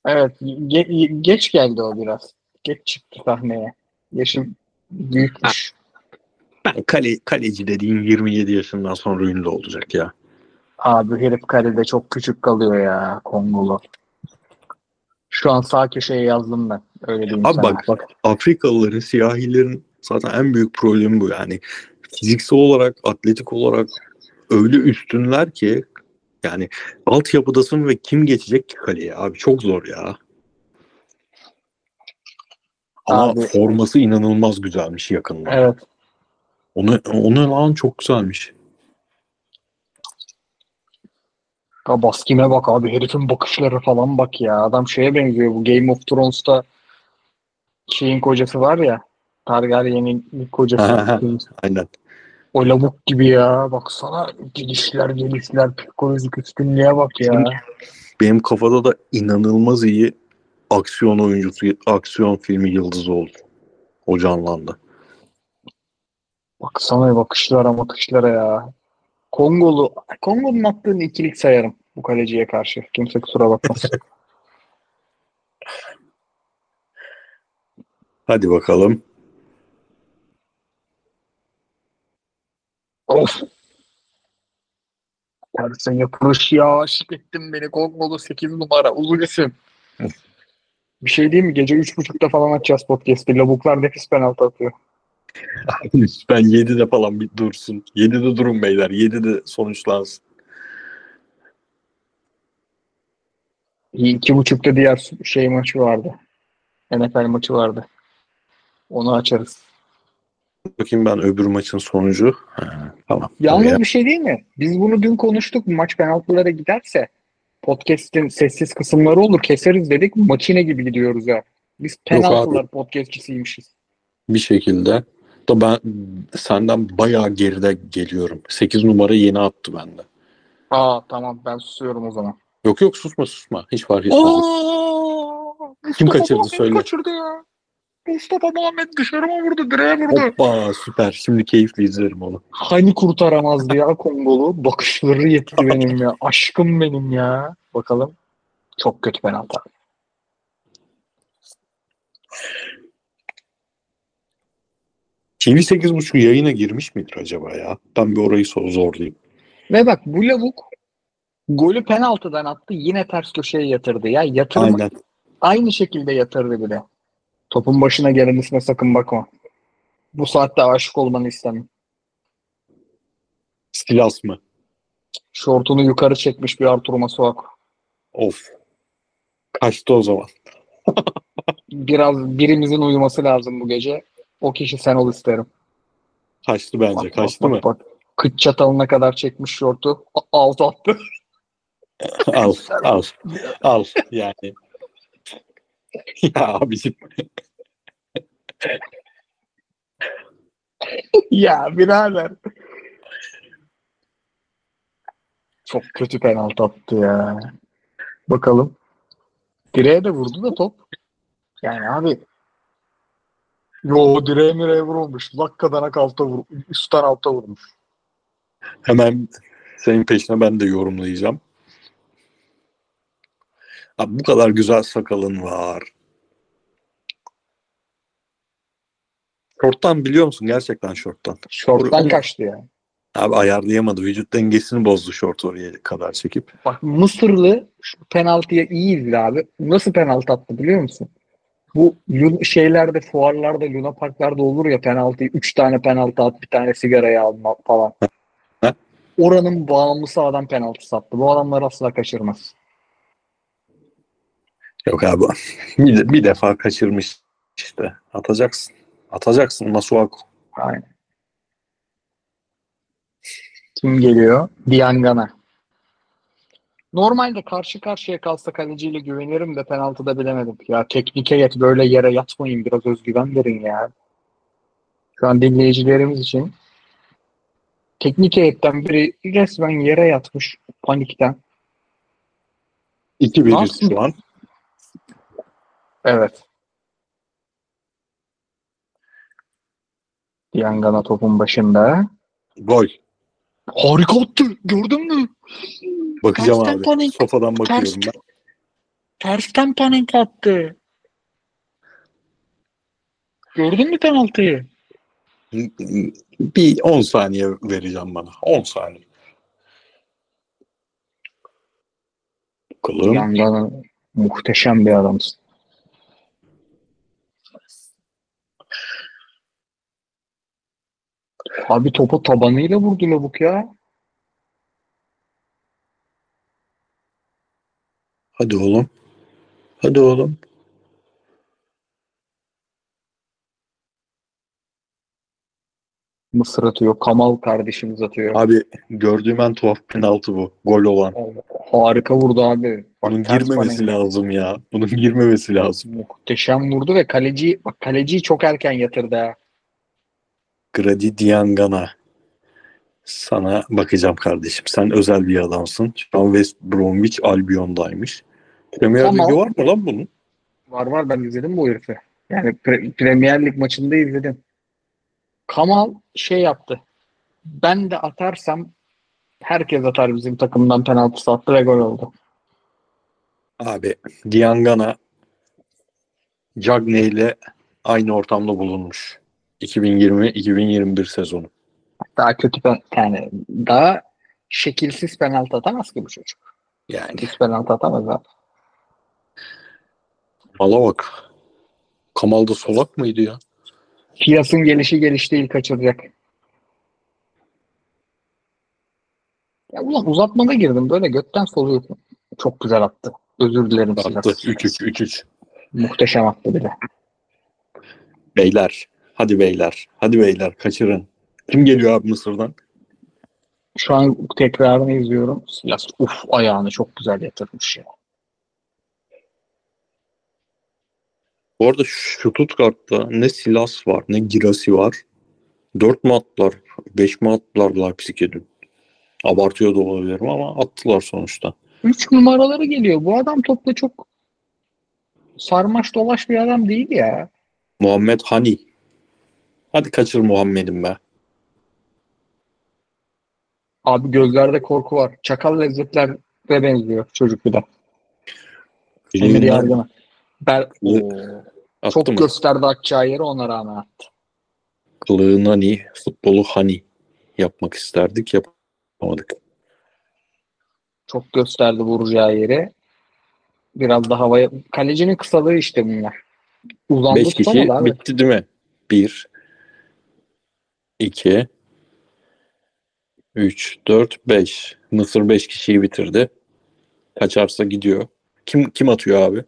Evet. ge- geç geldi o biraz. Geç çıktı sahneye. Yaşım büyükmüş. Ben kale, kaleci dediğin 27 yaşından sonra ünlü olacak ya. Abi herif kalede çok küçük kalıyor ya Kongolu. Şu an sağ köşeye yazdım ben. Öyle diyeyim Abi sana. bak bak Afrikalıların, siyahilerin zaten en büyük problemi bu yani. Fiziksel olarak, atletik olarak öyle üstünler ki yani altyapıdasın ve kim geçecek ki kaleye abi çok zor ya. Ama Abi- forması inanılmaz güzelmiş yakında. Evet. Onu, onu lan çok güzelmiş. Ya Baskime bak abi herifin bakışları falan bak ya. Adam şeye benziyor bu Game of Thrones'ta şeyin kocası var ya Targaryen'in kocası. Aynen. o lavuk gibi ya. Baksana gelişler gelişler psikolojik üstünlüğe bak ya. Benim kafada da inanılmaz iyi aksiyon oyuncusu, aksiyon filmi yıldızı oldu. O canlandı. Baksana bakışlara bakışlara ya. Kongolu Kongo'nun attığını ikilik sayarım bu kaleciye karşı. Kimse kusura bakmasın. Hadi bakalım. of. Tersen yapılış ya. Aşık ettin beni. Kongolu 8 numara. Uzun isim. Bir şey değil mi? Gece 3.30'da falan açacağız podcast'i. Lavuklar nefis penaltı atıyor. Ben 7'de falan bir dursun. 7'de durun beyler. 7'de sonuçlansın. İki buçukta diğer şey maçı vardı. NFL maçı vardı. Onu açarız. Bakayım ben öbür maçın sonucu. Ha, tamam. Yalnız Oraya- bir şey değil mi? Biz bunu dün konuştuk. Maç penaltılara giderse podcast'in sessiz kısımları olur. Keseriz dedik. Makine gibi gidiyoruz ya. Biz penaltılar podcastçisiymişiz. bir şekilde Da ben senden bayağı geride geliyorum. 8 numara yeni attı bende. Aa tamam ben susuyorum o zaman. Yok yok susma susma. Hiç fark etmez. Aa, Kim kaçırdı söyle. kaçırdı ya. Mustafa Muhammed dışarı mı vurdu direğe vurdu. Hoppa süper. Şimdi keyifli izlerim onu. Hani kurtaramazdı ya Kongolu. Bakışları yetti benim ya. Aşkım benim ya. Bakalım. Çok kötü penaltı. TV 8.5 yayına girmiş midir acaba ya? Ben bir orayı sor zorlayayım. Ve bak bu lavuk golü penaltıdan attı. Yine ters köşeye yatırdı ya. Yatırma, Aynen. Aynı şekilde yatırdı bile. Topun başına gelen isme sakın bakma. Bu saatte aşık olmanı istemem. Stilas mı? Şortunu yukarı çekmiş bir Artur Masuaku. Of. Kaçtı o zaman. Biraz birimizin uyuması lazım bu gece. O kişi sen ol isterim. Kaçtı bence. Bak, Kaçtı bak, mı? bak, bak. Kıç çatalına kadar çekmiş şortu. Alt attı. al. Al. Al. Yani. Ya abicim. ya birader. Çok kötü penaltı attı ya. Bakalım. Direğe de vurdu da top. Yani abi Yo direğe mireğe vurulmuş. Dakikadan alta vur, üstten alta vurmuş. Hemen senin peşine ben de yorumlayacağım. Abi bu kadar güzel sakalın var. Şorttan biliyor musun? Gerçekten şorttan. Şorttan kaçtı ya. Abi ayarlayamadı. Vücut dengesini bozdu şort oraya kadar çekip. Bak Mısırlı şu penaltıya iyi izle abi. Nasıl penaltı attı biliyor musun? Bu şeylerde, fuarlarda, Luna Parklarda olur ya penaltıyı. Üç tane penaltı at, bir tane sigarayı alma falan. Oranın bağımlısı adam penaltı sattı. Bu adamlar asla kaçırmaz. Yok abi. Bir, bir defa kaçırmış işte. Atacaksın. Atacaksın Masuaku. Aynen. Kim geliyor? Diangana. Normalde karşı karşıya kalsa kaleciyle güvenirim de penaltıda bilemedim. Ya teknike yet böyle yere yatmayın biraz özgüven verin ya. Şu an dinleyicilerimiz için teknik heyetten biri resmen yere yatmış panikten. 2-1 Nasıl? şu an. Evet. Diangana topun başında. Gol. Harika attı. Gördün mü? Bakacağım Tersten abi. panik. Sofadan bakıyorum Ters- ben. Tersten panik attı. Gördün mü penaltıyı? Bir 10 saniye vereceğim bana. 10 saniye. Bakalım. Yandan muhteşem bir adamsın. Abi topu tabanıyla vurdu lavuk ya. Hadi oğlum. Hadi oğlum. Mısır atıyor. Kamal kardeşimiz atıyor. Abi gördüğüm en tuhaf penaltı bu. Gol olan. Harika vurdu abi. Bak, Bunun ters girmemesi panik. lazım ya. Bunun girmemesi lazım. Muhteşem vurdu ve kaleci bak kaleciyi çok erken yatırdı ha. Grady Diangana. Sana bakacağım kardeşim. Sen özel bir adamsın. Şu an West Bromwich Albion'daymış. Premier Tamam. Ligi var mı lan bunun? Var var ben izledim bu herifi. Yani Pre- Premier Lig maçında izledim. Kamal şey yaptı. Ben de atarsam herkes atar bizim takımdan penaltı attı ve gol oldu. Abi Diangana Cagney ile aynı ortamda bulunmuş. 2020-2021 sezonu. Daha kötü yani daha şekilsiz penaltı atamaz ki bu çocuk. Yani Hiç penaltı atamaz abi. mala bak. Kamal da solak mıydı ya? Fiyas'ın gelişi geliş değil kaçıracak. Ya ulan uzatmada girdim böyle götten soluyorsun. Çok güzel attı. Özür dilerim Attı. Silas. 3-3 3-3. Muhteşem attı bile. Beyler. Hadi beyler. Hadi beyler kaçırın. Kim geliyor abi Mısır'dan? Şu an tekrarını izliyorum. Silas uf ayağını çok güzel yatırmış ya. Bu arada Stuttgart'ta ne Silas var ne Girasi var. 4 mü attılar? 5 mi attılar Leipzig'e dün? Abartıyor da olabilirim ama attılar sonuçta. 3 numaraları geliyor. Bu adam topla çok sarmaş dolaş bir adam değil ya. Muhammed Hani. Hadi kaçır Muhammed'im be. Abi gözlerde korku var. Çakal lezzetlere benziyor çocuk bir de. Emir Bu- Oo. attı çok mı? gösterdi atacağı yeri ona rağmen attı. Kılığın hani, futbolu hani yapmak isterdik yapamadık. Çok gösterdi vuracağı yeri. Biraz da havaya... Kalecinin kısalığı işte bunlar. Uzandı 5 kişi abi. bitti değil mi? 1 2 3 4 5 Mısır 5 kişiyi bitirdi. Kaçarsa gidiyor. Kim kim atıyor abi?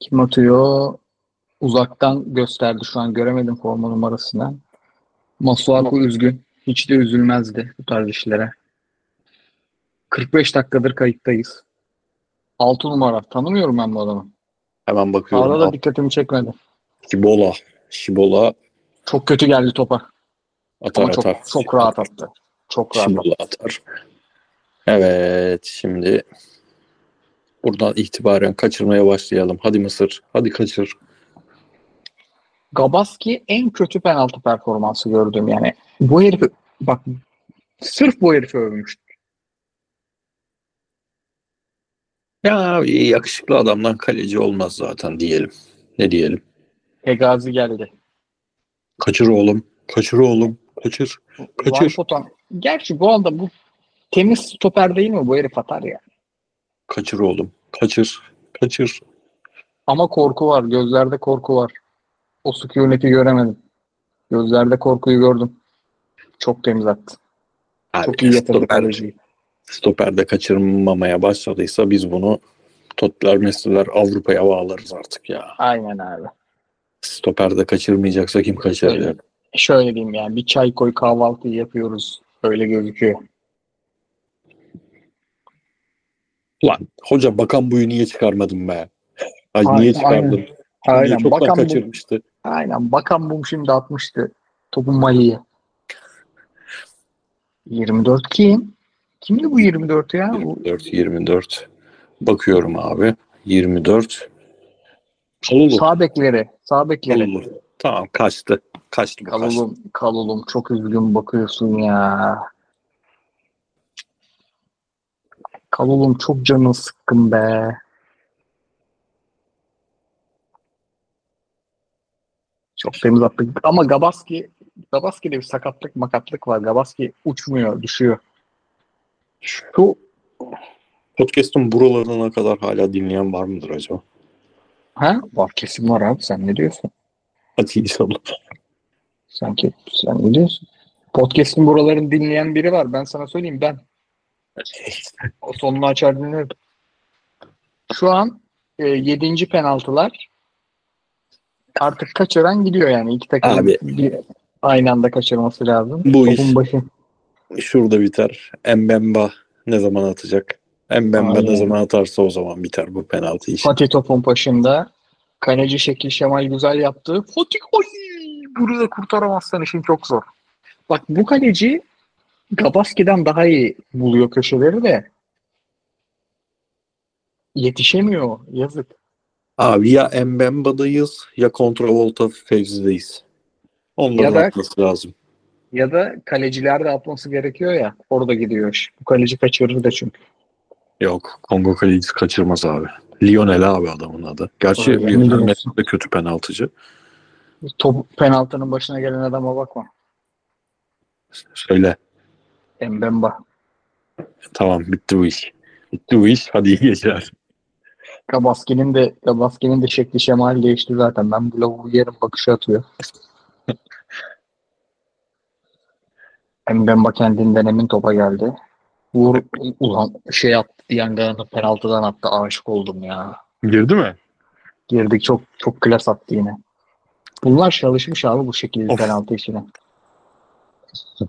Kim atıyor? Uzaktan gösterdi şu an. Göremedim forma numarasını. Masuaku üzgün. Hiç de üzülmezdi bu tarz işlere. 45 dakikadır kayıttayız. 6 numara. Tanımıyorum ben bu adamı. Hemen bakıyorum. Sağda da Al- dikkatimi çekmedi. Şibola. Şibola Çok kötü geldi topa. atar Ama çok, atar. çok rahat attı. Çok rahat attı. Şibola atar. Evet şimdi buradan itibaren kaçırmaya başlayalım. Hadi Mısır. Hadi kaçır. Gabaski en kötü penaltı performansı gördüm yani. Bu herifi bak sırf bu herifi övmüştüm. Ya yakışıklı adamdan kaleci olmaz zaten diyelim. Ne diyelim? Hegazi geldi. Kaçır oğlum. Kaçır oğlum. Kaçır. Kaçır. Var potan. Gerçi bu anda bu temiz stoper değil mi? Bu herif atar ya. Kaçır oğlum. Kaçır. Kaçır. Ama korku var. Gözlerde korku var. O sükuneti göremedim. Gözlerde korkuyu gördüm. Çok temiz attı. Abi, Çok iyi yatırdı kaleciyi. stoperde kaçırmamaya başladıysa biz bunu Totler Messi'ler Avrupa'ya bağlarız artık ya. Aynen abi. Stoperde kaçırmayacaksa kim kaçırır? Öyle. Şöyle diyeyim yani bir çay koy kahvaltı yapıyoruz. Öyle gözüküyor. Lan hoca bakan buyu niye çıkarmadın be? Ay Aynen, niye çıkardın? aynen. Niye Aynen. çoktan Bakan kaçırmıştı. aynen. Bakan bum şimdi atmıştı. Topun Mali'ye. 24 kim? Kimdi bu 24 ya? Bu 24 24. Bakıyorum abi. 24. Kalulu. sağ bekleri. Sağ bekleri. Kalulu. Tamam kaçtı. Kaçtı bu kaçtı. Kalulum, kalulum çok üzgün bakıyorsun ya. Kalulum çok canın sıkkın be. Çok temiz attık. Ama Gabaski Gabaski'de bir sakatlık makatlık var. Gabaski uçmuyor, düşüyor. Şu podcast'ın buralarına kadar hala dinleyen var mıdır acaba? Ha? Var kesin var abi. Sen ne diyorsun? Hadi inşallah. Sanki sen ne diyorsun? Podcast'in buralarını dinleyen biri var. Ben sana söyleyeyim ben. O sonunu açar dinlerim. Şu an e, 7. penaltılar artık kaçıran gidiyor yani. İki takım Abi. aynı anda kaçırması lazım. Bu Topun iş- başı. Şurada biter. Mbemba ne zaman atacak? Mbemba Aynen. ne zaman atarsa o zaman biter bu penaltı işi. Fatih topun başında. Kaleci Şekil Şemal güzel yaptı. Fatih oy! Bunu da kurtaramazsan işin çok zor. Bak bu kaleci Gabaski'den daha iyi buluyor köşeleri de yetişemiyor. Yazık. Abi ya Mbemba'dayız ya Kontravolta Fevzi'deyiz. Onların Ya da- atması lazım. Ya da kaleciler de atması gerekiyor ya. Orada gidiyor iş. Bu kaleci kaçırır da çünkü. Yok Kongo kalecisi kaçırmaz abi. Lionel abi adamın adı. Gerçi Öyle Lionel? Messi de kötü penaltıcı. Top penaltının başına gelen adama bakma. Söyle. Mbemba. Tamam bitti bu iş. Bitti bu iş. Hadi iyi geceler. Gabaski'nin de Gabaski'nin de şekli şemali değişti zaten. Ben bu lavuğu yerim bakışı atıyor. Mbemba kendinden emin topa geldi. Vur ulan şey attı Dianga'nın penaltıdan attı. Aşık oldum ya. Girdi mi? Girdik çok çok klas attı yine. Bunlar çalışmış abi bu şekilde Of. penaltı işine.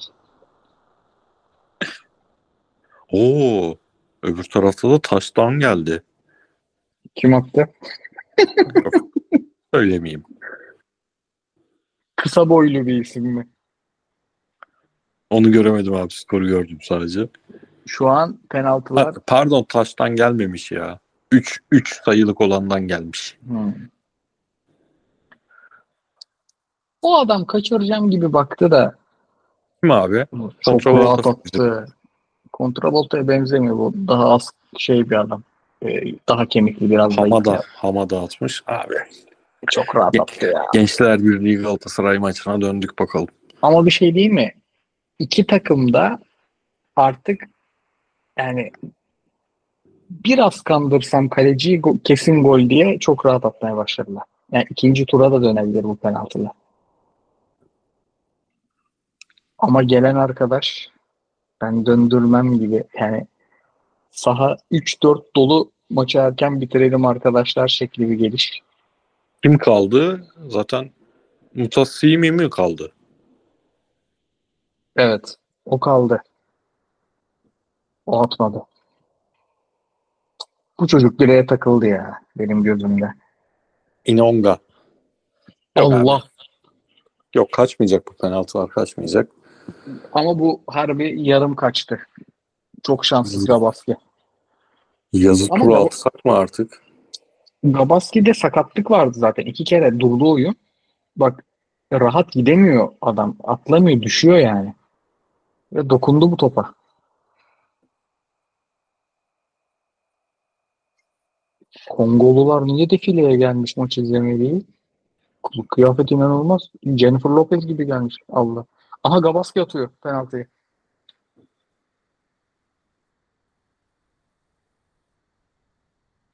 Oo. Öbür tarafta da taştan geldi. Kim attı? Söylemeyeyim. kısa boylu bir isim mi? Onu göremedim abi. Skoru gördüm sadece. Şu an penaltılar Ha, pardon taştan gelmemiş ya. 3 3 sayılık olandan gelmiş. Hmm. O adam kaçıracağım gibi baktı da Kim abi? çok rahat attı. Kontravolta'ya benzemiyor bu. Daha az şey bir adam. Ee, daha kemikli biraz daha. Hamada. Hamada atmış. Abi. Çok rahat attı ya. Gençler Birliği Galatasaray maçına döndük bakalım. Ama bir şey değil mi? İki takım da artık yani biraz kandırsam kaleciyi kesin gol diye çok rahat atmaya başladılar. Yani ikinci tura da dönebilir bu penaltılar. Ama gelen arkadaş ben döndürmem gibi yani saha 3-4 dolu maçı erken bitirelim arkadaşlar şekli bir geliş. Kim kaldı? Zaten Mutasimi mi kaldı? Evet. O kaldı. O atmadı. Bu çocuk direğe takıldı ya benim gözümde. Inonga. Yok abi. Allah. Yok kaçmayacak bu penaltılar kaçmayacak. Ama bu harbi yarım kaçtı. Çok şanssız Gabaski. Yazı Ama turu atsak mı artık? Gabaski'de sakatlık vardı zaten. İki kere durdu oyun. Bak rahat gidemiyor adam. Atlamıyor, düşüyor yani. Ve dokundu bu topa. Kongolular niye defileye gelmiş maç izlemeye değil? Kıyafet inanılmaz. Jennifer Lopez gibi gelmiş. Allah. Aha Gabaski atıyor penaltıyı.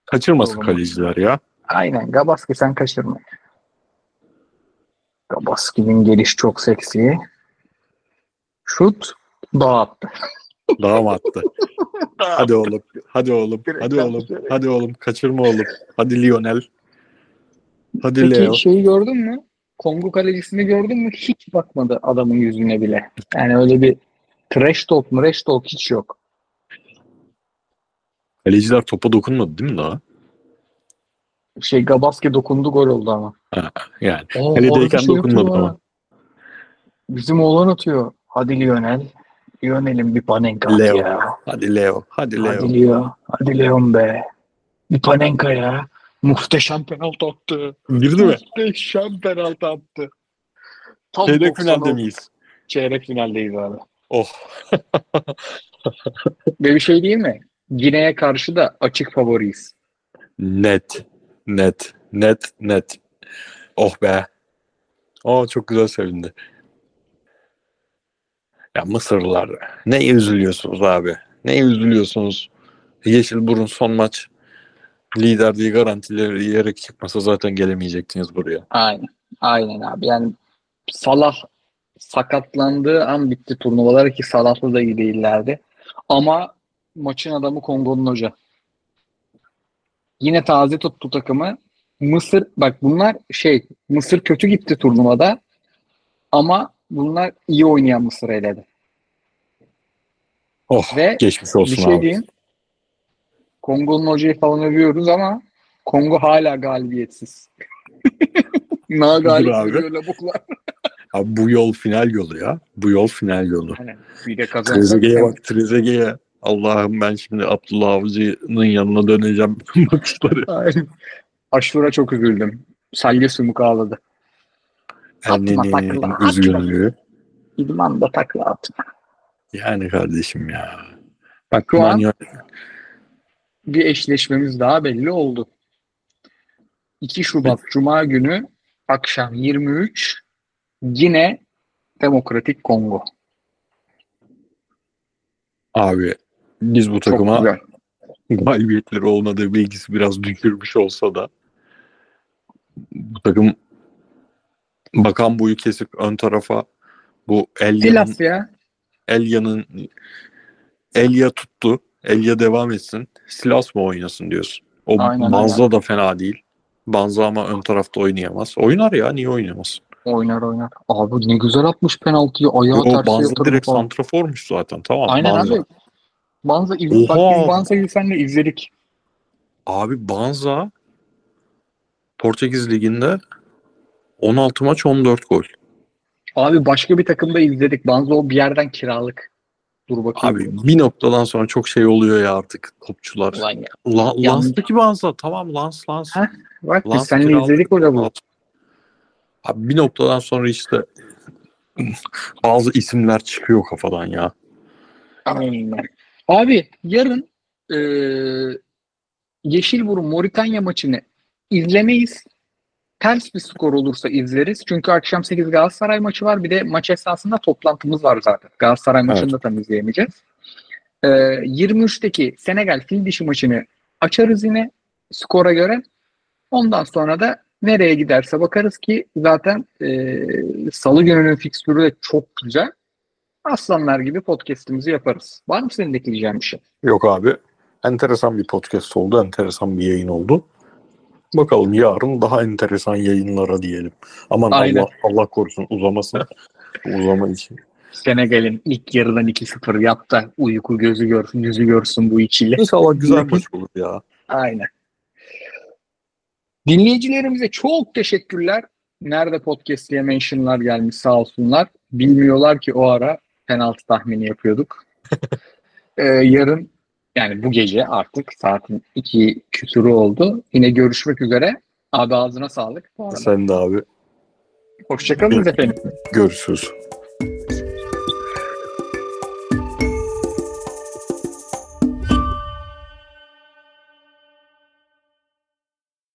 Kaçırmasın Oğlum. kaleciler ya. Aynen Gabaski sen kaçırma. Gabaski'nin geliş çok seksi. Şut dağıttı. Daha mı attı? Hadi oğlum. Hadi oğlum. Hadi oğlum. Hadi oğlum. Kaçırma oğlum. Hadi Lionel. Hadi Peki Leo. şeyi gördün mü? Kongo kalecisini gördün mü? Hiç bakmadı adamın yüzüne bile. Yani öyle bir trash talk, trash talk hiç yok. Kaleciler topa dokunmadı değil mi daha? Şey Gabaski dokundu gol oldu ama. Yani. Oo, Kaledeyken şey dokunmadı ama. Bizim oğlan atıyor. Hadi Lionel. Lionel'in bir panenka Leo. ya. Hadi Leo. Hadi Leo. Hadi Leo. Hadi Leon be. Bir panenka ya. Muhteşem penaltı attı. Girdi mi? Muhteşem penaltı attı. Tam Çeyrek 90 finalde miyiz? Çeyrek finaldeyiz abi. Oh. Ve bir şey değil mi? Gine'ye karşı da açık favoriyiz. Net. Net. Net. Net. Oh be. Oh çok güzel sevindi. Ya Mısırlılar ne üzülüyorsunuz abi? Ne üzülüyorsunuz? Yeşilburun son maç liderliği garantileyerek çıkmasa zaten gelemeyecektiniz buraya. Aynen. Aynen abi. Yani Salah sakatlandığı an bitti turnuvalar ki Salah'la da iyi değillerdi. Ama maçın adamı Kongo'nun hoca. Yine taze tuttu takımı. Mısır bak bunlar şey Mısır kötü gitti turnuvada ama bunlar iyi oynayan Mısır eledi. Oh Ve geçmiş bir olsun şey abi. diyeyim. Kongo'nun hocayı falan övüyoruz ama Kongo hala galibiyetsiz. Na duruyor lavuklar. Abi bu yol final yolu ya. Bu yol final yolu. Aynen. Bir de kazanacak. Trezeguet'e bak Trezeguet'e. Allah'ım ben şimdi Abdullah Avcı'nın yanına döneceğim bakışları. Aynen. Aşura çok üzüldüm. Salya sümük ağladı. Atma, takla, Annenin atma. üzgünlüğü. İdman da takla atma. Yani kardeşim ya. Bak Şu an- Manyo- Bir eşleşmemiz daha belli oldu. 2 Şubat Cuma günü akşam 23 yine Demokratik Kongo. abi biz bu takıma galibiyetleri olmadığı bilgisi biraz düşürmüş olsa da bu takım bakan boyu kesip ön tarafa bu Elya'nın ya. Elya'nın Elya tuttu. Elya devam etsin. Silas mı oynasın diyorsun. O Aynen Banza da fena değil. Banza ama ön tarafta oynayamaz. Oynar ya niye oynayamaz? Oynar oynar. Abi ne güzel atmış penaltıyı. Ayağı O tersi Banza yatırdı direkt falan. santraformuş zaten. Tamam. Aynen Banza. abi. Banza iz, bak biz Banza'yı senle izledik. Abi Banza Portekiz Ligi'nde 16 maç 14 gol. Abi başka bir takımda izledik. Banzo bir yerden kiralık. Dur bakayım. Abi bir noktadan sonra çok şey oluyor ya artık topçular. Ulan ya. La, Lans'taki Banza tamam Lans Lans. Ha? Bak biz Lans seninle kiralık. izledik o bu. Abi bir noktadan sonra işte bazı isimler çıkıyor kafadan ya. Aynen. Abi yarın e, Yeşilburun Moritanya maçını izlemeyiz. Ters bir skor olursa izleriz. Çünkü akşam 8 Galatasaray maçı var. Bir de maç esnasında toplantımız var zaten. Galatasaray maçını da tam izleyemeyeceğiz. E, 23'teki Senegal fil dişi maçını açarız yine skora göre. Ondan sonra da nereye giderse bakarız ki zaten e, salı gününün fikstürü de çok güzel. Aslanlar gibi podcast'imizi yaparız. Var mı senin de ekleyeceğin bir şey? Yok abi. Enteresan bir podcast oldu. Enteresan bir yayın oldu. Bakalım yarın daha enteresan yayınlara diyelim. Aman Aynen. Allah Allah korusun uzamasın. Uzama için. Senegal'in ilk yarıdan 2-0 yap da uyku gözü görsün, yüzü görsün bu ikili. İnşallah güzel maç olur ya. Aynen. Dinleyicilerimize çok teşekkürler. Nerede podcast diye mentionlar gelmiş sağ olsunlar. Bilmiyorlar ki o ara penaltı tahmini yapıyorduk. Ee, yarın yani bu gece artık saatin iki küsuru oldu. Yine görüşmek üzere. Abi ağzına sağlık. Sen de abi. Hoşçakalın efendim. Görüşürüz.